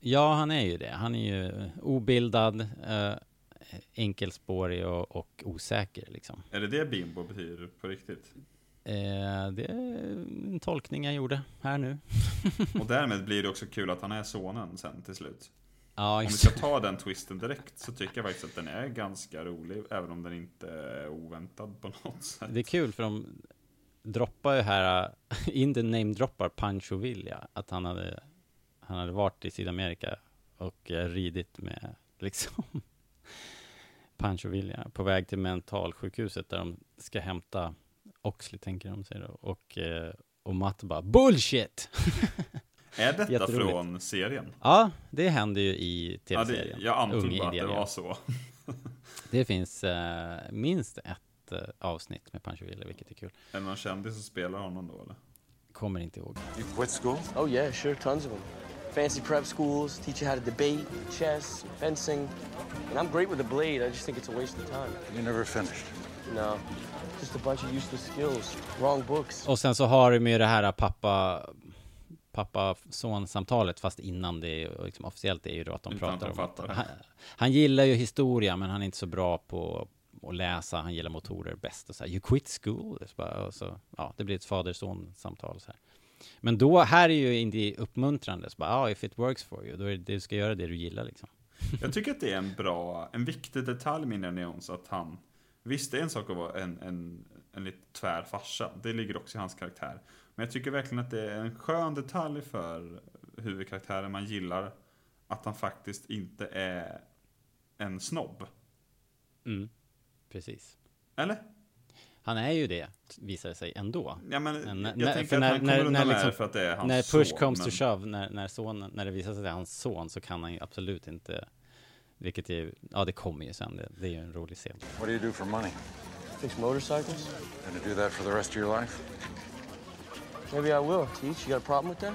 ja, han är ju det. Han är ju obildad, eh, enkelspårig och, och osäker liksom. Är det det bimbo betyder på riktigt? Eh, det är en tolkning jag gjorde här nu. *laughs* Och därmed blir det också kul att han är sonen sen till slut. Ja, Om vi ska ta den twisten direkt så tycker jag faktiskt att den är ganska rolig, även om den inte är oväntad på något sätt. Det är kul för de droppar ju här, *laughs* in the name droppar Pancho Villa, att han hade, han hade varit i Sydamerika och eh, ridit med *laughs* liksom Pancho Villa på väg till mentalsjukhuset där de ska hämta Oxley, tänker de sig då. Och, eh, och Matt bara bullshit! *laughs* Är detta från serien? Ja, det händer ju i Ja, tv-serien. det, jag antog bara att det var så. *laughs* Det finns eh, minst ett eh, avsnitt med Pancho Villa, vilket är kul. Är det någon kändis som spelar honom då eller? Kommer inte ihåg. You quit school? Oh, yeah, sure, tons of them. Fancy prep schools, teach you how to debate, chess, fencing. And I'm great with a blade, I just think it's a waste of time. You never finished. No, just a bunch of useless skills. Wrong books. Och sen så har de ju det här pappa pappa-son-samtalet, fast innan det är liksom officiellt är ju då att de Utan pratar om han, han gillar ju historia, men han är inte så bra på att läsa, han gillar motorer bäst och så här, you quit school, och så, ja, det blir ett fader-son-samtal så här. Men då, här är ju inte uppmuntrande, så bara, ja, if it works for you, då är det, du ska göra det du gillar liksom. *laughs* Jag tycker att det är en bra, en viktig detalj med Indiana Jones att han Visst, det är en sak att vara en, en, en lite tvär farsa. Det ligger också i hans karaktär. Men jag tycker verkligen att det är en skön detalj för huvudkaraktären man gillar. Att han faktiskt inte är en snobb. Mm, precis. Eller? Han är ju det, visar det sig ändå. Ja, men Men jag när- tänker för att när- han kommer när- undan när med liksom- det för att det är hans När push son, comes men- to shove, när, när, sonen, när det visar sig att det är hans son, så kan han ju absolut inte, vilket är, ja det kommer ju sen, det, det är ju en rolig scen. What do you do for money? Fix motorcycles? Gonna do that for the rest of your life? Maybe I will. Teach, you got a problem with that?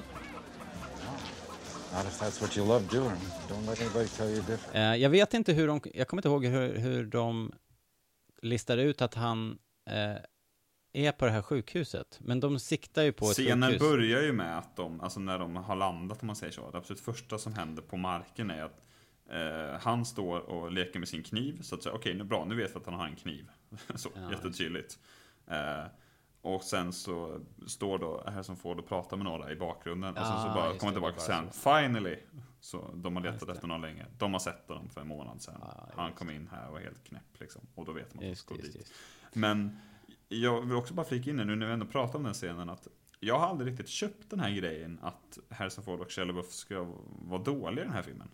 Not if that's what you love doing. Don't let anybody tell you different. Eh, jag vet inte hur de, jag kommer inte ihåg hur, hur de listar ut att han eh, är på det här sjukhuset, men de siktar ju på ett Scenen sjukhus. börjar ju med att de, alltså när de har landat om man säger så, det absolut första som händer på marken är att eh, han står och leker med sin kniv, så att säga, okej, nu bra, nu vet vi att han har en kniv. *laughs* så, Ja. jättetydligt. Eh, och sen så står då Harrison Ford och pratar med några i bakgrunden, och sen så bara kommer tillbaka bara sen, finally! Så de har letat efter någon länge. De har sett honom för en månad sedan. Ah, han kom in här och var helt knäpp liksom. Och då vet man att Just ska dit. just Men jag vill också bara flika in det nu när vi ändå pratar om den scenen att jag har aldrig riktigt köpt den här grejen att Harrison Ford och Shia ska vara dåliga i den här filmen.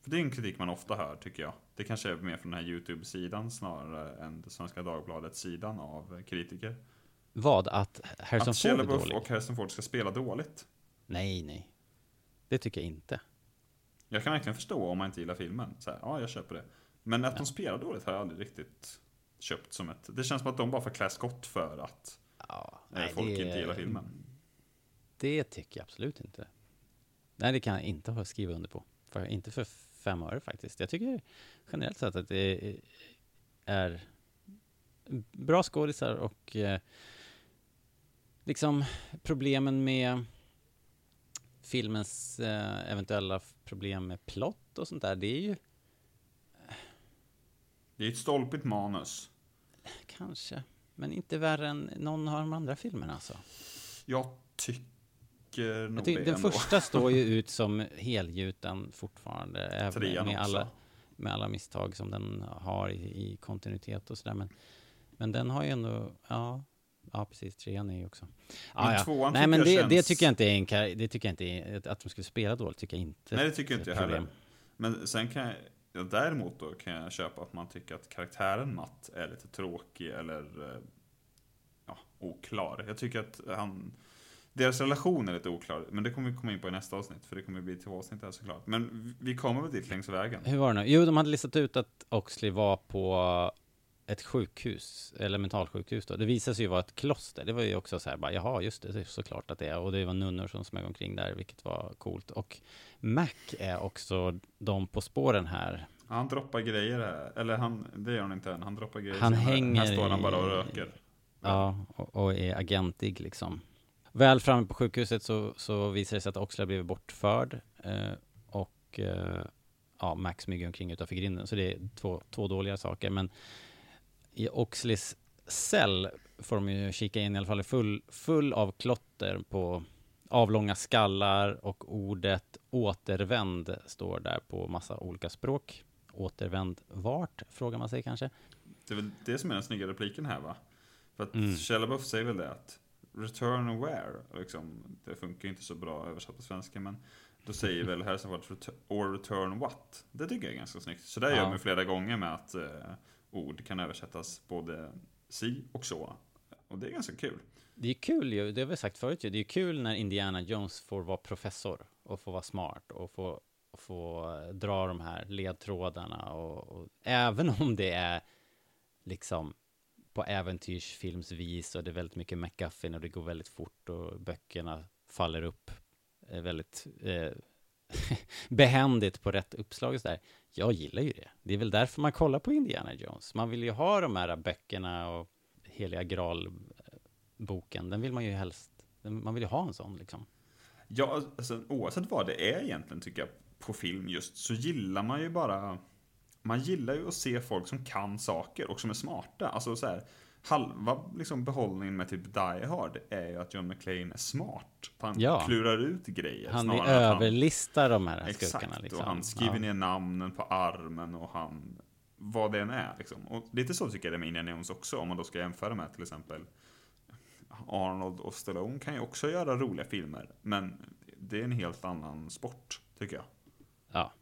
För det är en kritik man ofta hör, tycker jag. Det kanske är mer från den här YouTube-sidan snarare än Svenska Dagbladet-sidan av kritiker. Vad? Att Harrison att Ford är dålig? och Harrison Ford ska spela dåligt. Nej, nej. Det tycker jag inte. Jag kan verkligen förstå om man inte gillar filmen. Så här, ja, jag köper det. Men att de spelar dåligt har jag aldrig riktigt köpt som ett... Det känns som att de bara får klä skott för att ja, nej, folk inte gillar filmen. Det tycker jag absolut inte. Nej, det kan jag inte ha skrivit under på. För, inte för fem öre faktiskt. Jag tycker generellt sett att det är bra skådisar och eh, liksom problemen med filmens eh, eventuella problem med plott och sånt där, det är ju Det är ett stolpigt manus. Kanske, men inte värre än någon av de andra filmerna alltså. Jag tycker nog Jag tycker, det den ändå. första står ju *laughs* ut som helgjuten fortfarande, Trean med också. alla, med alla misstag som den har i, i kontinuitet och sådär. Men, men den har ju ändå, ja, ja precis, trean är ju också. Men Ja, tvåan Nej men jag det, känns- det tycker jag inte är en, kar- det tycker jag inte är, att de skulle spela dåligt tycker jag inte. Nej, det tycker inte är jag heller. Men sen kan jag, ja, däremot då kan jag köpa att man tycker att karaktären Matt är lite tråkig eller eh, ja, oklar. Jag tycker att han, deras relation är lite oklar, men det kommer vi komma in på i nästa avsnitt, för det kommer bli två avsnitt här såklart. Men vi kommer väl dit längs vägen. Hur var det nu? Jo, de hade listat ut att Oxley var på ett sjukhus, eller mentalsjukhus då. Det visade sig ju vara ett kloster. Det var ju också så här, bara, jaha, just det, det är såklart att det är. Och det var nunnor som smög omkring där, vilket var coolt. Och Mac är också de på spåren här. Ja, Han droppar grejer här, eller han, det gör han inte än, han droppar grejer Han senare. hänger Här står han bara och röker. Ja, och, och är agentig liksom. Väl framme på sjukhuset så, så visar det sig att har blivit bortförd. Eh, och eh, ja, Max smyger omkring utanför grinden. Så det är två, två dåliga saker. Men i Oxleys cell får de ju kika in i alla fall är full, full av klotter på avlånga skallar och ordet återvänd står där på massa olika språk. Återvänd vart, frågar man sig kanske. Det är väl det som är den snygga repliken här va? För att Mm. Säger väl det att Return where? Liksom, det funkar inte så bra översatt på svenska men då säger väl Harrison Ford "Retur- or return what? Det tycker jag är ganska snyggt. Så där Ja. gör man flera gånger med att eh, ord kan översättas både si och så. Och det är ganska kul. Det är kul ju, det har vi sagt förut ju, det är kul när Indiana Jones får vara professor och få vara smart och få, och få eh, dra de här ledtrådarna och, och även om det är liksom på äventyrsfilmsvis och det är väldigt mycket McGuffin och det går väldigt fort och böckerna faller upp eh, väldigt eh, *laughs* behändigt på rätt uppslag och sådär. Jag gillar ju det. Det är väl därför man kollar på Indiana Jones. Man vill ju ha de här böckerna och Heliga Graal-boken. Den vill man ju helst, man vill ju ha en sån liksom. Ja, alltså, oavsett vad det är egentligen tycker jag på film just så gillar man ju bara Man gillar ju att se folk som kan saker och som är smarta. Alltså så här, halva liksom, behållningen med typ Die Hard är ju att John McClane är smart. Han Ja. klurar ut grejer. Han överlistar de här Exakt, skurkarna liksom. och han skriver Ja. ner namnen på armen och han vad det än är liksom. Och lite så tycker jag det är med Indiana Jones också om man då ska jämföra med till exempel Arnold och Stallone kan ju också göra roliga filmer men det är en helt annan sport tycker jag. Ja.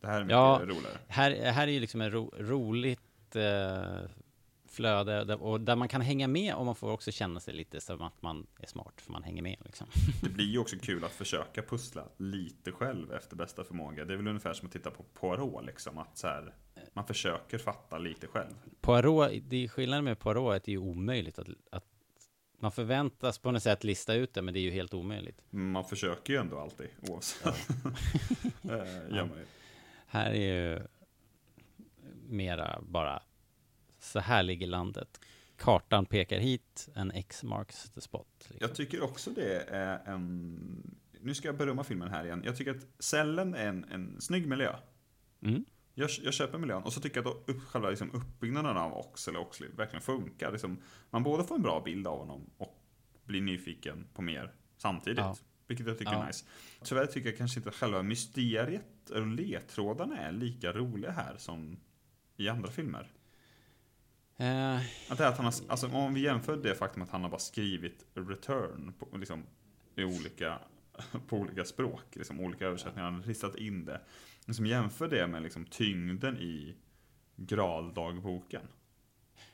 Det här är mycket Ja, roligare. här, här är ju liksom ett ro, roligt eh, flöde där, och där man kan hänga med och man får också känna sig lite som att man är smart för man hänger med liksom. Det blir ju också kul att försöka pussla lite själv efter bästa förmåga. Det är väl ungefär som att titta på Poirot liksom. Att så här, man försöker fatta lite själv. Poirot, det är skillnaden med Poirot är att det är omöjligt att, att man förväntas på något sätt lista ut det, men det är ju helt omöjligt. Man försöker ju ändå alltid oavsett. *laughs* Eh, gör man ju. Här är ju mera bara så här ligger landet. Kartan pekar hit, en X marks the spot. liksom. Jag tycker också det är en... Nu ska jag berömma filmen här igen. Jag tycker att cellen är en, en snygg miljö. Mm. Jag, jag köper miljön och så tycker jag att upp, själva liksom uppbyggnaden av Ox eller Oxley verkligen funkar. Liksom, man både får en bra bild av honom och blir nyfiken på mer samtidigt. Ja. Vilket jag tycker Ja. är nice. Tyvärr tycker jag kanske inte att själva mysteriet och ledtrådarna är lika roliga här som i andra filmer. Eh, Att han har, alltså om vi jämför det faktum att han har bara skrivit return på, liksom, i olika, *laughs* på olika språk, liksom olika översättningar, han har ristat in det. liksom jämför det med liksom tyngden i Graaldagboken.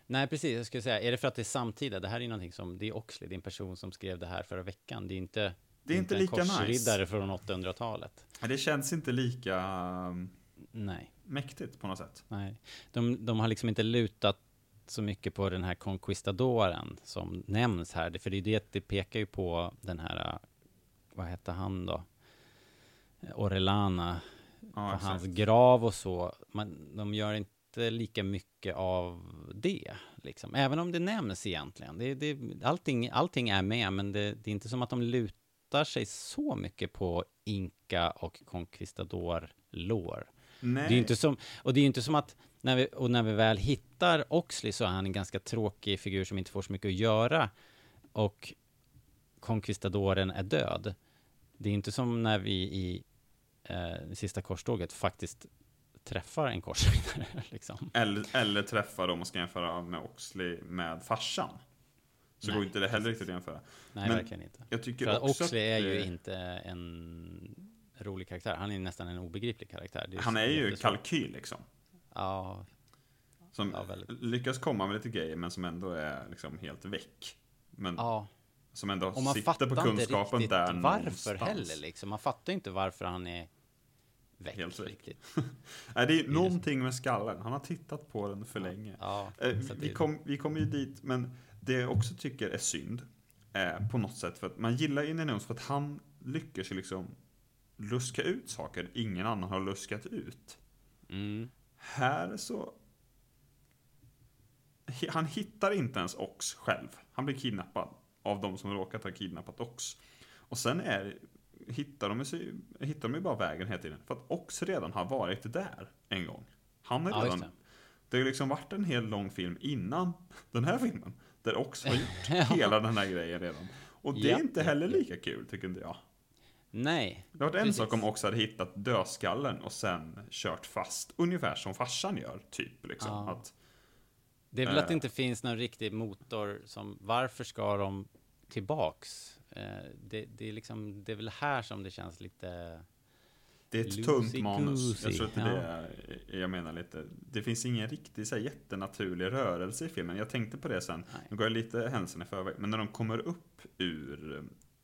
Nej, precis. Jag skulle säga, är det för att det är samtida? Det här är någonting som, det är Oxley, det är en person som skrev det här förra veckan. Det är inte, Det är inte en lika korsriddare nice. från 800-talet. Det känns inte lika Nej. mäktigt på något sätt. Nej, de, de har liksom inte lutat så mycket på den här conquistadoren som nämns här. För det är det, det pekar ju på den här, vad hette han då? Orellana, Ja, på hans grav och så. Man, de gör inte lika mycket av det, liksom. Även om det nämns egentligen. Det, det, allting, allting är med, men det, det är inte som att de lutar sig så mycket på Inka och conquistador-lår. Nej. Det är inte som, och det är ju inte som att, när vi, och när vi väl hittar Oxley så är han en ganska tråkig figur som inte får så mycket att göra. Och conquistadoren är död. Det är inte som när vi i eh, sista korståget faktiskt träffar en korsriddare. *laughs* Liksom. Eller, eller träffa dem och ska jämföra med Oxley med farsan. Så Nej, går inte det heller riktigt att jämföra. Nej, Men verkligen inte. Jag tycker För också Oxley är ju det- inte en rolig karaktär. Han är nästan en obegriplig karaktär. Det Han är ju kalkyl liksom. Ja. Som Ja, lyckas komma med lite grejer men som ändå är liksom helt väck. Men Ja. som ändå Och man sitter på inte kunskapen riktigt där varför någonstans. heller liksom. Man fattar ju inte varför han är väck. Helt väck. riktigt. *laughs* Nej, det är någonting med skallen. Han har tittat på den för länge. Ja, Eh, vi, kom, vi kommer ju dit, men det jag också tycker är synd, eh, på något sätt, för att man gillar Indiana Jones för att han lyckas ju liksom luska ut saker ingen annan har luskat ut. Mm. Här så... Han hittar inte ens Ox själv. Han blir kidnappad av de som råkat ha kidnappat Ox. Och sen är, hittar, de sig, hittar de ju bara vägen hela tiden. För att Ox redan har varit där en gång. Han är Ja, redan... det. det har liksom varit en hel lång film innan den här filmen. Där Ox har gjort *laughs* Ja. hela den här grejen redan. Och det är Ja, inte ja, heller ja. lika kul, tycker inte jag. Nej. Det hade varit en sak om Ox hade hittat dödskallen och sen kört fast. Ungefär som farsan gör, typ. Liksom. Ja. Att, Det är väl att det Eh. inte finns någon riktig motor som, varför ska de tillbaks? Eh, det, det är liksom, det är väl här som det känns lite... Det är ett tunt manus. Jag tror att det Ja. är det jag menar lite. Det finns ingen riktig så här, jättenaturlig rörelse i filmen. Jag tänkte på det sen. Nu går jag lite händelsen i förväg. Men när de kommer upp ur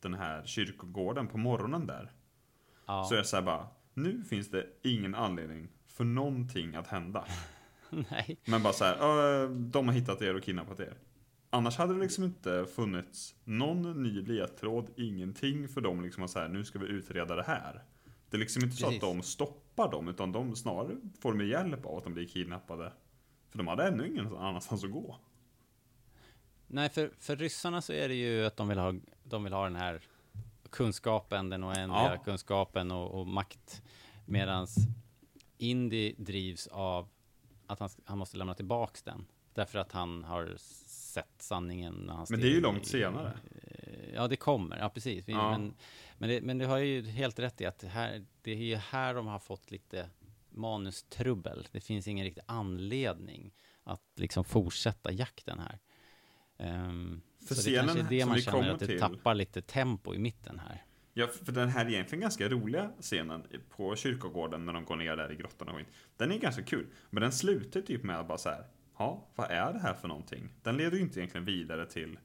den här kyrkogården på morgonen där. Ja. Så så här bara. Nu finns det ingen anledning för någonting att hända. *laughs* Nej. Men bara så här. "Ja, De har hittat er och kidnappat er. Annars hade det liksom inte funnits någon ny ledtråd, ingenting för dem liksom att så här, nu ska vi utreda det här. Det är liksom inte så Precis. att de stoppar dem, utan de snarare får de hjälp av att de blir kidnappade. För de hade ännu ingen annanstans att gå. Nej, för, för ryssarna så är det ju att de vill ha, de vill ha den här kunskapen, den oändliga Ja. kunskapen och, och makt. Medans Indy drivs av att han, han måste lämna tillbaks den. Därför att han har sett sanningen. När han Men det är ju långt i- senare. Ja, det kommer. Ja, precis. Ja. Men, men, det, men du har ju helt rätt i att det, här, det är ju här de har fått lite manustrubbel. Det finns ingen riktig anledning att liksom fortsätta jakten här. Ehm, För så det scenen kanske är det man känner att det till- tappar lite tempo i mitten här. Ja, för den här egentligen ganska roliga scenen på kyrkogården när de går ner där i grottan och skit. Den är ganska kul. Men den slutar typ med att bara så här. Ja, vad är det här för någonting? Den leder ju inte egentligen vidare till,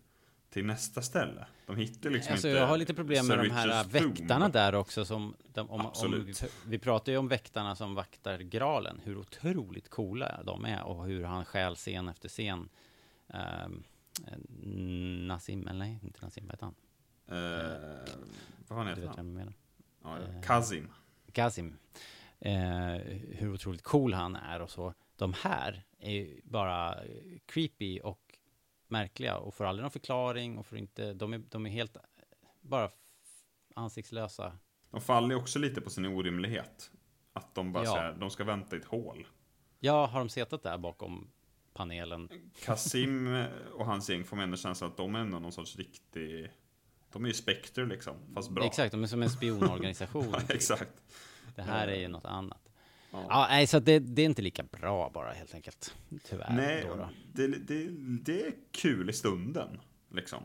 till nästa ställe. De hittar liksom Alltså, inte jag har lite problem med de här väktarna tomb. där också som, de, om, om, vi pratar ju om väktarna som vaktar graalen, hur otroligt coola de är och hur han stjäl scen efter scen. Um, Nassim, eller nej, inte Nassim, vad heter han? Eh, vad fan Du heter han? menar. Ja, ja. Eh, Kazim. Kazim. Eh, hur otroligt cool han är och så. De här är ju bara eh, creepy och märkliga och får aldrig någon förklaring och får inte, de är, de är helt eh, bara ansiktslösa. De faller ju också lite på sin orimlighet. Att de bara Ja. här, de ska vänta i ett hål. Ja, har de suttit där bakom panelen? Kasim och hans gäng får man ändå känslan att de är någon sorts riktig... De är ju Spectre liksom, fast bra. Exakt, de är som en spionorganisation. Ja, *laughs* typ. exakt. Det här är ju något annat. Ja. Ja, nej, så det, det är inte lika bra bara helt enkelt. Tyvärr. Nej, då då. det, det, det är kul i stunden. Liksom.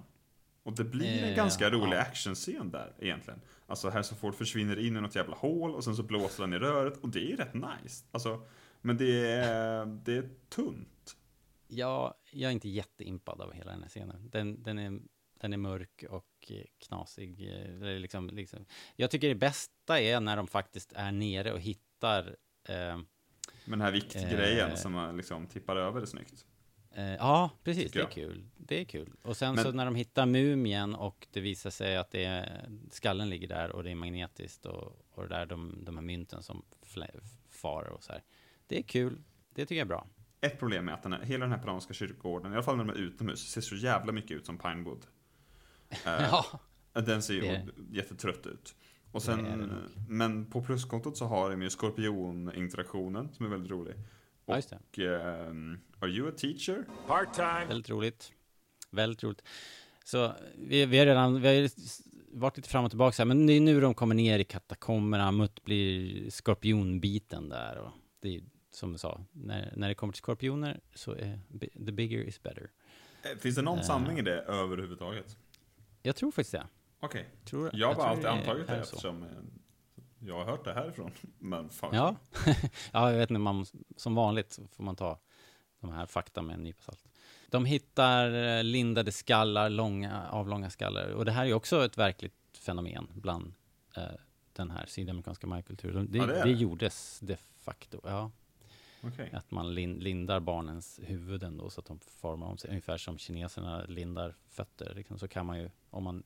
Och det blir en Eh, ganska rolig ja. actionscen där egentligen. Alltså Harrison Ford försvinner in i något jävla hål och sen så blåser han i röret och det är rätt nice. Alltså, men det är, det är tunt. Ja, jag är inte jätteimpad av hela den här scenen. Den, den, är, den är mörk och eh, knasig. eh, Liksom, liksom. Jag tycker det bästa är när de faktiskt är nere och hittar... Eh, Men den här viktgrejen Eh. som man liksom tippar över snyggt. eh, ja, precis. Det är kul. Det är kul. Och sen Men- så när de hittar mumien och det visar sig att det är, skallen ligger där och det är magnetiskt och, och det där de, de här mynten som far och så här. Det är kul. Det tycker jag är bra. Ett problem är att den här, hela den här peruanska kyrkogården, i alla fall när de är utomhus, ser så jävla mycket ut som Pinewood. *laughs* Eh, Ja. Den ser ju Det- jättetrött ut. Och sen, men på pluskontot så har de ju skorpion-interaktionen som är väldigt rolig. Ja, just det. Och ehm, Are you a teacher? Part-time. Väldigt roligt. Väldigt roligt. Så vi, vi har redan vi har varit lite fram och tillbaka här, men det är nu de kommer ner i katakomberna, Mutt blir skorpionbiten där och det är som du sa, när, när det kommer till skorpioner så är the bigger is better. Eh, Finns det någon Eh. sanning i det överhuvudtaget? Jag tror faktiskt det. Okej. Tror- jag har tror alltid antagit det eftersom eh, jag har hört det härifrån. *laughs* Men fan. Ja, *laughs* ja jag vet inte, man, som vanligt får man ta de här fakta med en nypa salt. De hittar lindade skallar, långa, avlånga skallar. Och det här är också ett verkligt fenomen bland eh, den här sydamerikanska majkulturen. Det, Ja, det det. gjordes de facto, ja. Okej. Att man lin, lindar barnens huvuden då så att de formar om sig. Ungefär som kineserna lindar fötter. Liksom, så kan man ju, om man...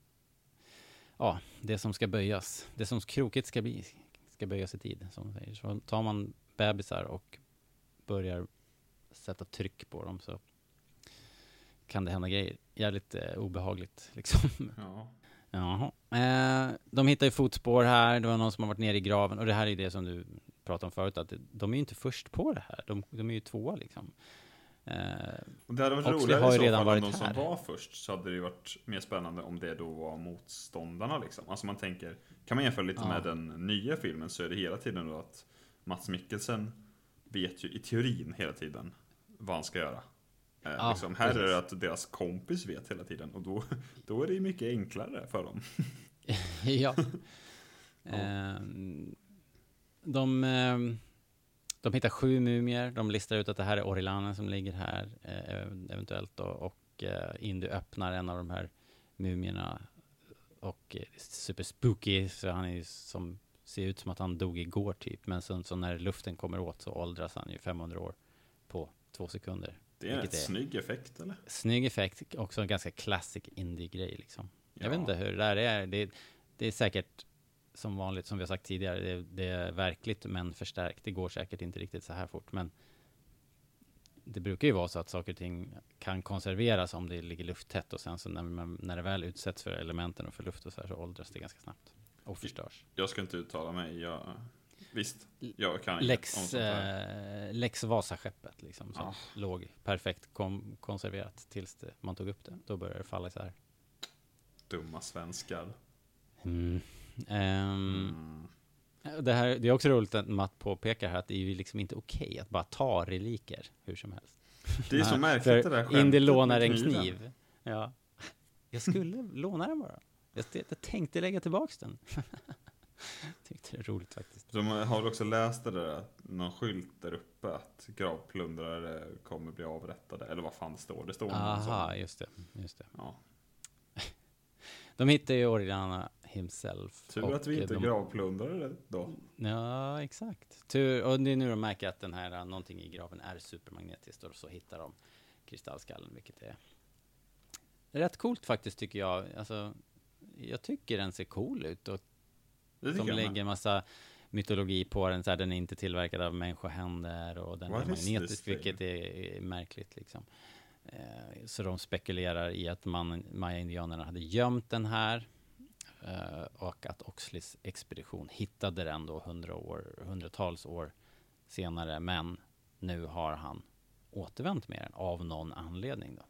Ja, det som ska böjas, det som krokigt ska bli, ska böjas i tid, som de säger. Så tar man bebisar och börjar sätta tryck på dem så kan det hända grejer. Jävligt eh, obehagligt *laughs* liksom. Ja. Jaha. Eh, de hittar ju fotspår här, det var någon som har varit nere i graven och det här är det som du pratade om förut, att de är ju inte först på det här, de, de är ju tvåa liksom. Eh, det hade varit roligare har i så redan fall om de som här. var först så hade det ju varit mer spännande om det då var motståndarna liksom. Alltså man tänker, kan man jämföra lite Ja. med den nya filmen så är det hela tiden då att Mats Mikkelsen vet ju i teorin hela tiden vad han ska göra. Eh, Ja, liksom, här är precis. det att deras kompis vet hela tiden och då, *laughs* då är det ju mycket enklare för dem. *laughs* *laughs* ja. Ehm, de, ehm, de hittar sju mumier, de listar ut att det här är Orilanen som ligger här, eh, eventuellt då, och eh, Indy öppnar en av de här mumierna och eh, super spooky, så han är som, ser ut som att han dog igår typ, men sen så när luften kommer åt så åldras han ju 500 år på två sekunder. Det är en rätt snygg effekt eller? Snygg effekt, också en ganska classic indie-grej liksom. Jag Ja. vet inte hur det där är. Det, det är säkert som vanligt, som vi har sagt tidigare, det, det är verkligt men förstärkt. Det går säkert inte riktigt så här fort, men det brukar ju vara så att saker och ting kan konserveras om det ligger lufttätt och sen så när, man, när det väl utsätts för elementen och för luft och så här så åldras det ganska snabbt och förstörs. Jag ska inte uttala mig, jag, visst, jag kan Lex, eh, Lex Vasaskeppet liksom, som Ja. låg perfekt kom, konserverat tills det, man tog upp det. Då började det falla isär. Dumma svenskar. Mm. Ehm, Det, här, det är också roligt att Matt påpekar här att det är ju liksom inte okej att bara ta reliker hur som helst. Det är så märkligt det där skämtet Indy lånar en kniv. Ja. Jag skulle låna den bara. Jag, jag tänkte lägga tillbaks den. *laughs* Tyckte det är roligt faktiskt. De har också läst det där, någon skylt där uppe att gravplundrare kommer bli avrättade, eller vad fan det står. Det står Aha, just det. Just det. Ja. *laughs* De hittar ju Oriana himself. Tur att vi inte de- gravplundrare då. Ja, exakt. Tur, och det är nu de märker att den här, någonting i graven är supermagnetiskt och så hittar de kristallskallen, vilket är rätt coolt faktiskt tycker jag. Alltså, jag tycker den ser cool ut och Det de lägger massa mytologi på den, så här, den är inte tillverkad av människohänder och den What är magnetisk, vilket är, är märkligt liksom. Eh, så de spekulerar i att man, Maya-indianerna hade gömt den här och att Oxleys expedition hittade den då hundra år, hundratals år senare, men nu har han återvänt med den av någon anledning då.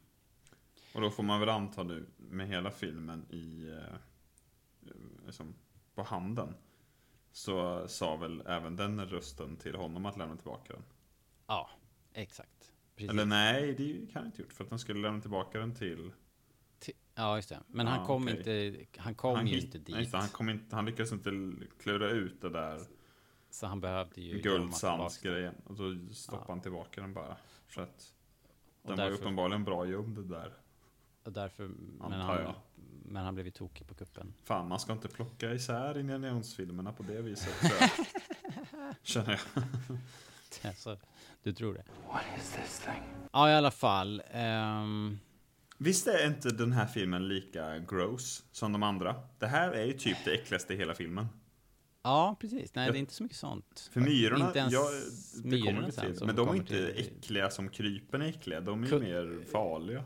Och då får man väl anta nu med hela filmen i, eh, liksom, på handen. Så sa väl även den rösten till honom att lämna tillbaka den. Ja, exakt. Precis. Eller nej, det kan jag inte gjort. För att den skulle lämna tillbaka den till Ti- Ja, just det. Men han Ja, kom okej. inte, han kom han ju hit- inte nej, dit. det, han, kom inte, han lyckades inte klura ut det där Så han behövde ju guldsandsgrejen. Och då stoppade han tillbaka den bara. För att Och den var ju därför- uppenbarligen bra gömd där. Och därför, men han, men han blev ju tokig på kuppen. Fan, man ska inte plocka isär Indiana Jones-filmerna på det viset. *laughs* Känner jag. Alltså, du tror det? What is this thing? Ja, i alla fall. ehm, Visst är inte den här filmen lika gross som de andra? Det här är ju typ det äckligaste i hela filmen. ja, precis. Nej, Jag- det är inte så mycket sånt. För myrorna, Inte ens ja, det kommer myrorna vi sen till. Men de är kommer inte till- äckliga som krypen är äckliga. De är Kun- mer farliga.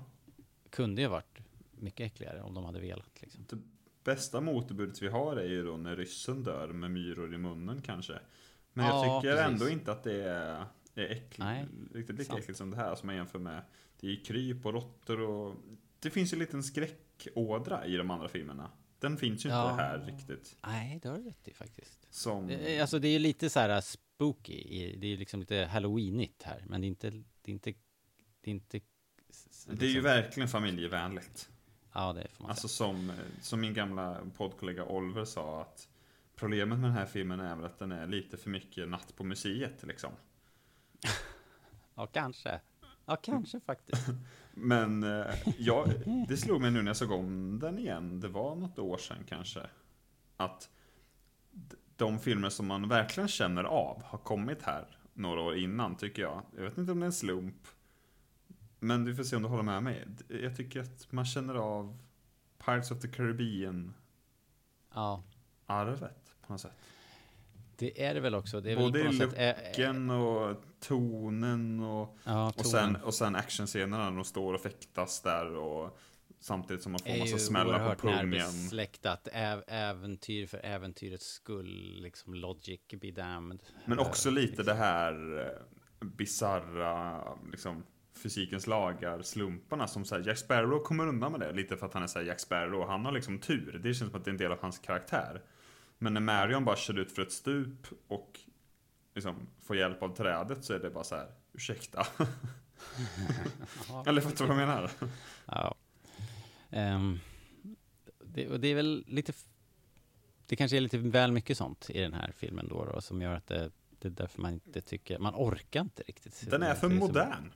Kunde ju varit mycket äckligare om de hade velat. Liksom. Det bästa motbudet vi har är ju då när ryssen dör med myror i munnen kanske. Men jag Ja, tycker precis. ändå inte att det är, är äckligt, Nej, riktigt lika sant. äckligt som det här som man jämför med. Det är ju kryp och råttor och... Det finns ju en liten skräckådra i de andra filmerna. Den finns ju Ja. inte här riktigt. Nej, det har du rätt i faktiskt. Som... Eh, Alltså det är ju lite så här spooky, i- det är liksom lite halloweenigt här, men det är inte, det är inte, det är inte... s- Det är ju liksom- verkligen familjevänligt. Ja, det får man Alltså som, som min gamla poddkollega Oliver sa att Problemet med den här filmen är väl att den är lite för mycket natt på museet liksom. *laughs* Ja, kanske. Ja, kanske faktiskt. *laughs* Men eh, ja, det slog mig nu när jag såg om den igen, det var något år sedan kanske. Att de filmer som man verkligen känner av har kommit här några år innan tycker jag. Jag vet inte om det är en slump. Men du får se om du håller med mig. Jag tycker att man känner av Pirates of the Caribbean Ja, på något sätt. Det är det väl också. Det väl Både på i något sätt... eh, looken och tonen och, Ja, och, tonen. sen, och sen actionscenerna när de står och fäktas där och samtidigt som man får massa smällar på pungen. närbesläktat. Äv, äventyr för äventyrets skull, liksom logic be damned. Men Eh, också lite det här eh, bizarra, liksom fysikens lagar, slumparna som säger Jack Sparrow kommer undan med det lite för att han är så här Jack Sparrow. Han har liksom tur. Det känns som att det är en del av hans karaktär. Men när Marion bara kör ut för ett stup och liksom får hjälp av trädet så är det bara så här, ursäkta. *laughs* Eller fattar du vad jag menar? Ja. Ehm, det, och det är väl lite... Det kanske är lite väl mycket sånt i den här filmen då, då som gör att det, det är därför man inte tycker... Man orkar inte riktigt. Den är för så- modern.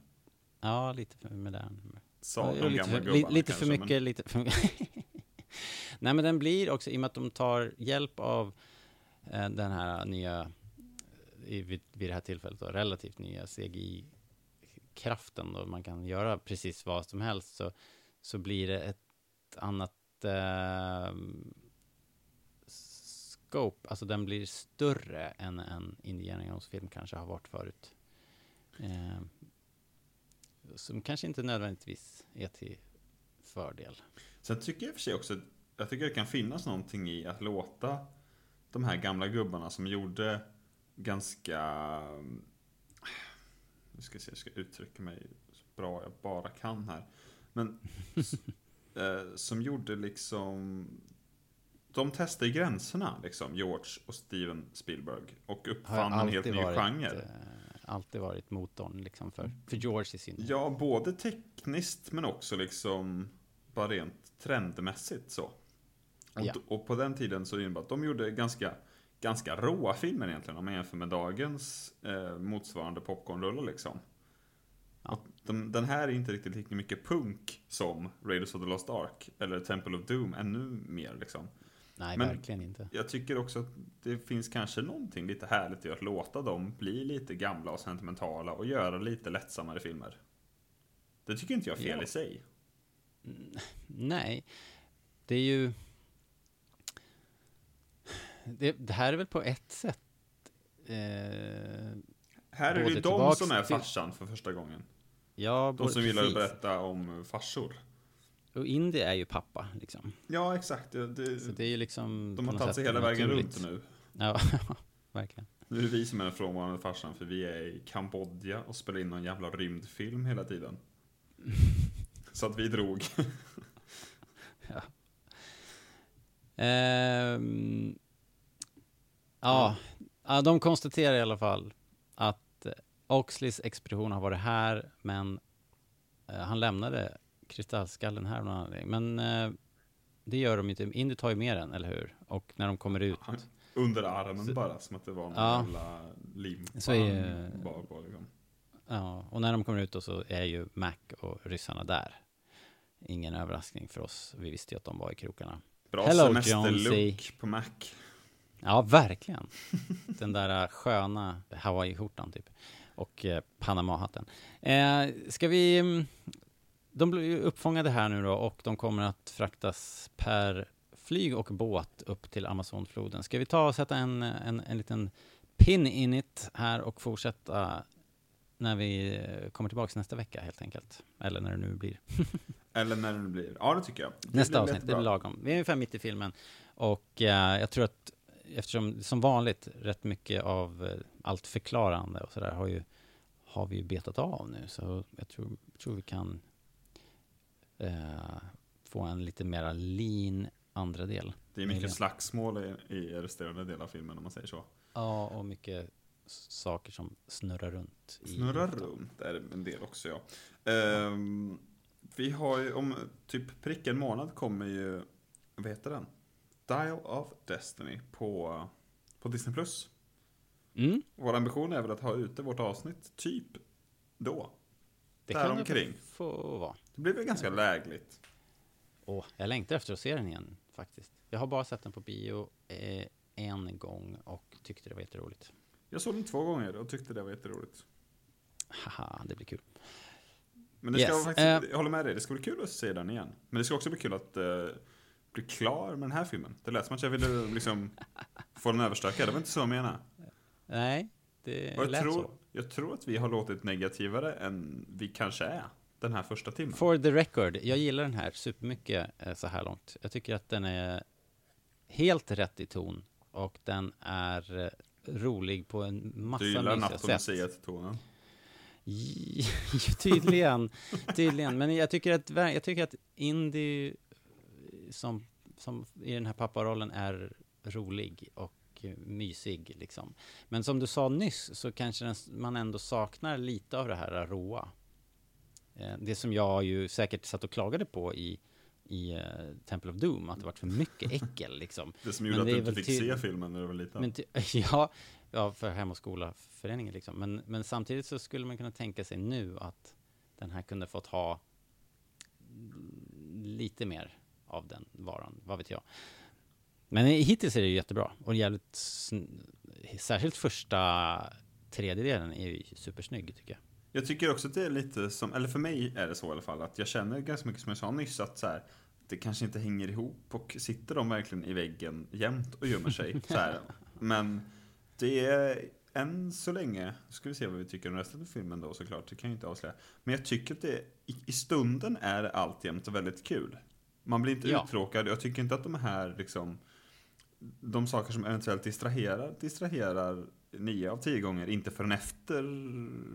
Ja, lite för modern. Sa Ja, de lite gamla för, gubbarna Lite för kanske, mycket, men- lite för *laughs* Nej, men den blir också, i och med att de tar hjälp av eh, den här nya, i, vid, vid det här tillfället då, relativt nya CGI-kraften då, man kan göra precis vad som helst, så, så blir det ett annat eh, scope, alltså den blir större än en Indiana Jones-film kanske har varit förut. Eh, som kanske inte nödvändigtvis är till fördel. Sen tycker jag för sig också, jag tycker det kan finnas någonting i att låta de här gamla gubbarna som gjorde ganska, nu ska se, jag ska uttrycka mig så bra jag bara kan här. Men *laughs* eh, som gjorde liksom, de testade gränserna liksom, George och Steven Spielberg. Och uppfann en helt ny genre. eh, alltid varit motorn liksom för, för George i sin... Ja, både tekniskt men också liksom bara rent trendmässigt så. Och, Ja. och på den tiden så innebar att de gjorde ganska, ganska råa filmer egentligen om man jämför med dagens eh, motsvarande popcornrullar liksom. Och de, den här är inte riktigt lika mycket punk som Raiders of the Lost Ark eller Temple of Doom, ännu mer liksom. Nej, Men verkligen inte. Jag tycker också att det finns kanske någonting lite härligt i att låta dem bli lite gamla och sentimentala och göra lite lättsammare filmer. Det tycker inte jag är fel Ja. i sig. Nej, det är ju... Det, det här är väl på ett sätt... Eh, Här är det ju de som är farsan för första gången. Ja, De som gillar att berätta om farsor. Och Indy är ju pappa, liksom. Ja, exakt. Det, det, Så det är ju liksom... de har tagit sig hela vägen runt nu. Ja, *laughs* verkligen. Nu är det vi som är den frånvarande farsan för vi är i Kambodja och spelar in någon jävla rymdfilm hela tiden. *laughs* Så att vi drog. *laughs* Ja. Ehm, ja, ja, de konstaterar i alla fall att eh, Oxleys expedition har varit här, men eh, han lämnade kristallskallen här av någon anledning. Men eh, det gör de inte. Indy tar ju med den, eller hur? Och när de kommer ut. Under armen Så- bara, som att det var någon Ja. jävla Så är, på liksom. Ja, och när de kommer ut då så är ju Mac och ryssarna där. Ingen överraskning för oss. Vi visste ju att de var i krokarna. Bra Hello, semesterlook på Mac. Ja, verkligen. *laughs* Den där äh, sköna Hawaii-skjortan typ. Och eh, Panama-hatten. Eh, ska vi... mm, De blir uppfångade här nu då och de kommer att fraktas per flyg och båt upp till Amazonfloden. Ska vi ta och sätta en, en, en liten pin in it här och fortsätta när vi eh, kommer tillbaka nästa vecka helt enkelt. Eller när det nu blir. *laughs* Eller när det nu blir. Ja, det tycker jag. Det Nästa avsnitt, det jättebra. blir lagom. Vi är ungefär mitt i filmen. Och eh, jag tror att eftersom som vanligt rätt mycket av eh, allt förklarande och sådär har ju har vi ju betat av nu. Så jag tror, tror vi kan eh, få en lite mera lean andra del. Det är mycket slagsmål i, i resterande del av filmen om man säger så. Ja, och mycket saker som snurrar runt. Snurrar runt är det en del också ja. Ehm, vi har ju om typ prick en månad kommer ju, vad heter den? Dial of Destiny på, på Disney+. Plus. Mm. Vår ambition är väl att ha ute vårt avsnitt typ då. Det kan det Däromkring. få vara. Det blir väl ganska lägligt. Åh, jag längtar efter att se den igen faktiskt. Jag har bara sett den på bio eh, en gång och tyckte det var jätteroligt. Jag såg den två gånger och tyckte det var jätteroligt. Haha, det blir kul. Men det ska Yes, faktiskt, eh, jag håller med dig, det ska bli kul att se den igen. Men det ska också bli kul att eh, bli klar med den här filmen. Det lät som att jag ville liksom *laughs* få den överstökad, det var inte så jag menade. Nej, det Och jag, lät tror, så. jag tror att vi har låtit negativare än vi kanske är den här första timmen. For the record, jag gillar den här supermycket eh, så här långt. Jag tycker att den är helt rätt i ton och den är rolig på en massa du gillar mysiga sätt. museet-tonen. J- *laughs* tydligen, tydligen. Men jag tycker att, jag tycker att Indy som, som i den här papparollen är rolig och eh, mysig liksom. Men som du sa nyss så kanske den, man ändå saknar lite av det här råa. Eh, Det som jag ju säkert satt och klagade på i, i eh, Temple of Doom, att det varit för mycket äckel *laughs* liksom. Det som gjorde Men att du inte fick se filmen när du var liten. *laughs* ja, ja, för Hem och skola-föreningen liksom. Men, men samtidigt så skulle man kunna tänka sig nu att den här kunde fått ha lite mer av den varan, vad vet jag. Men hittills är det ju jättebra och jävligt, särskilt första tredjedelen är ju supersnygg tycker jag. Jag tycker också att det är lite som, eller för mig är det så i alla fall, att jag känner ganska mycket som jag sa nyss, att så här, det kanske inte hänger ihop och sitter de verkligen i väggen jämt och gömmer sig. *laughs* så här. Men det är än så länge, ska vi se vad vi tycker om resten av filmen då såklart, det kan jag inte avslöja. Men jag tycker att det i, i stunden är det alltjämt väldigt kul. Man blir inte Ja. uttråkad, jag tycker inte att de här liksom de saker som eventuellt distraherar, distraherar nio av tio gånger, inte förrän efter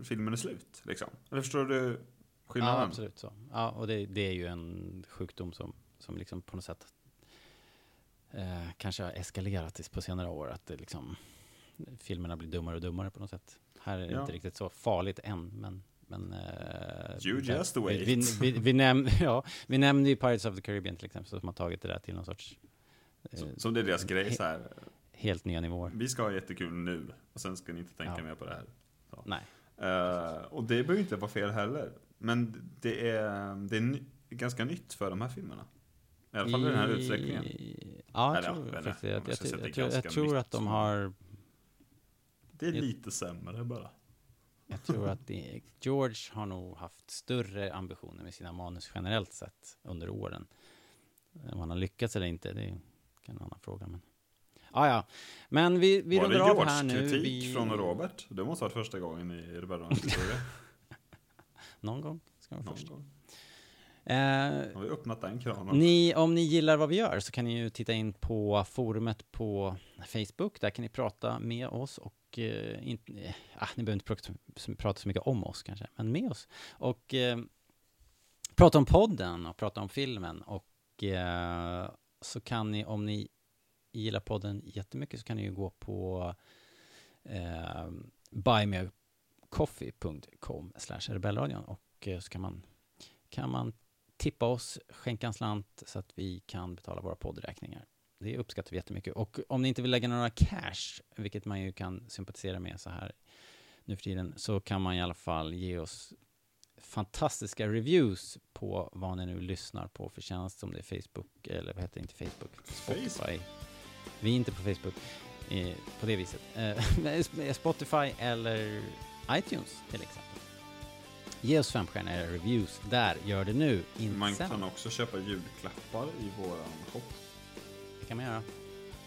filmen är slut. Liksom. Eller förstår du skillnaden? Ja, absolut så. Ja, och det, det är ju en sjukdom som, som liksom på något sätt eh, kanske har eskalerat på senare år. Att det liksom, filmerna blir dummare och dummare på något sätt. Här är det Ja. inte riktigt så farligt än, men... men eh, You där- just wait. Vi, vi, vi, näm, *laughs* ja, vi nämnde ju Pirates of the Caribbean till exempel, som har tagit det där till någon sorts... eh, Som, det är deras grej he- så här. Helt nya nivåer. Vi ska ha jättekul nu och sen ska ni inte tänka Ja. mer på det här. Så. Nej. Eh, och det behöver inte vara fel heller. Men det är, det är ny, ganska nytt för de här filmerna. I alla fall i den här utsträckningen. Ja, jag tror vet faktiskt om Jag, jag, är jag, tror- jag tror att de har... Det är lite sämre bara. Jag tror att det, George har nog haft större ambitioner med sina manus generellt sett under åren. Om han har lyckats eller inte, det kan en annan fråga. Men, ah, ja, men vi, vi Var det rundar av här nu. George-kritik Vi, från Robert? Det måste ha varit första gången i Rebellernas *laughs* historia. Någon gång ska vara Någon först. gång. Eh, Har vi öppnat den kranen? Ni, om ni gillar vad vi gör så kan ni ju titta in på forumet på Facebook. Där kan ni prata med oss och eh, inte, eh, ah, ni behöver inte prata, prata så mycket om oss kanske, men med oss. Och eh, prata om podden och prata om filmen. Och eh, så kan ni, om ni gillar podden jättemycket, så kan ni ju gå på eh, buymeacoffee.com slash rebellradion och eh, så kan man, kan man tippa oss, skänka en slant så att vi kan betala våra poddräkningar. Det uppskattar vi jättemycket. Och om ni inte vill lägga några cash, vilket man ju kan sympatisera med så här nu för tiden, så kan man i alla fall ge oss fantastiska reviews på vad ni nu lyssnar på för tjänst, om det är Facebook, eller vad heter det, inte Facebook, Spotify. Vi är inte på Facebook eh, på det viset. Eh, *laughs* Spotify eller iTunes till exempel. Ge oss femstjärniga reviews där, gör det nu, inte Man sen. kan också köpa julklappar i våran shop. Det kan man göra.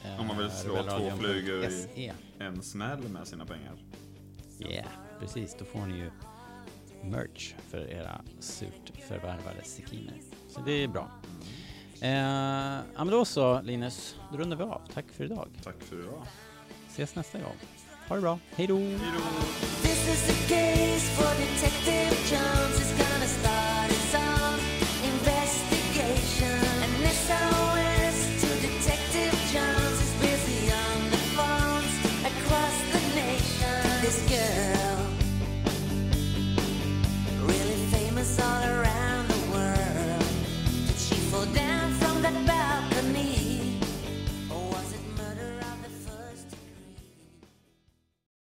Eh, Om man vill slå två flugor i en smäll med sina pengar. Yeah, precis. Då får ni ju merch för era surt förvärvade sekiner. Så det är bra. Eh, ja, men då så Linus, då rundar vi av. Tack för idag. Tack för idag. Ses nästa gång. Ha det bra. Hej då!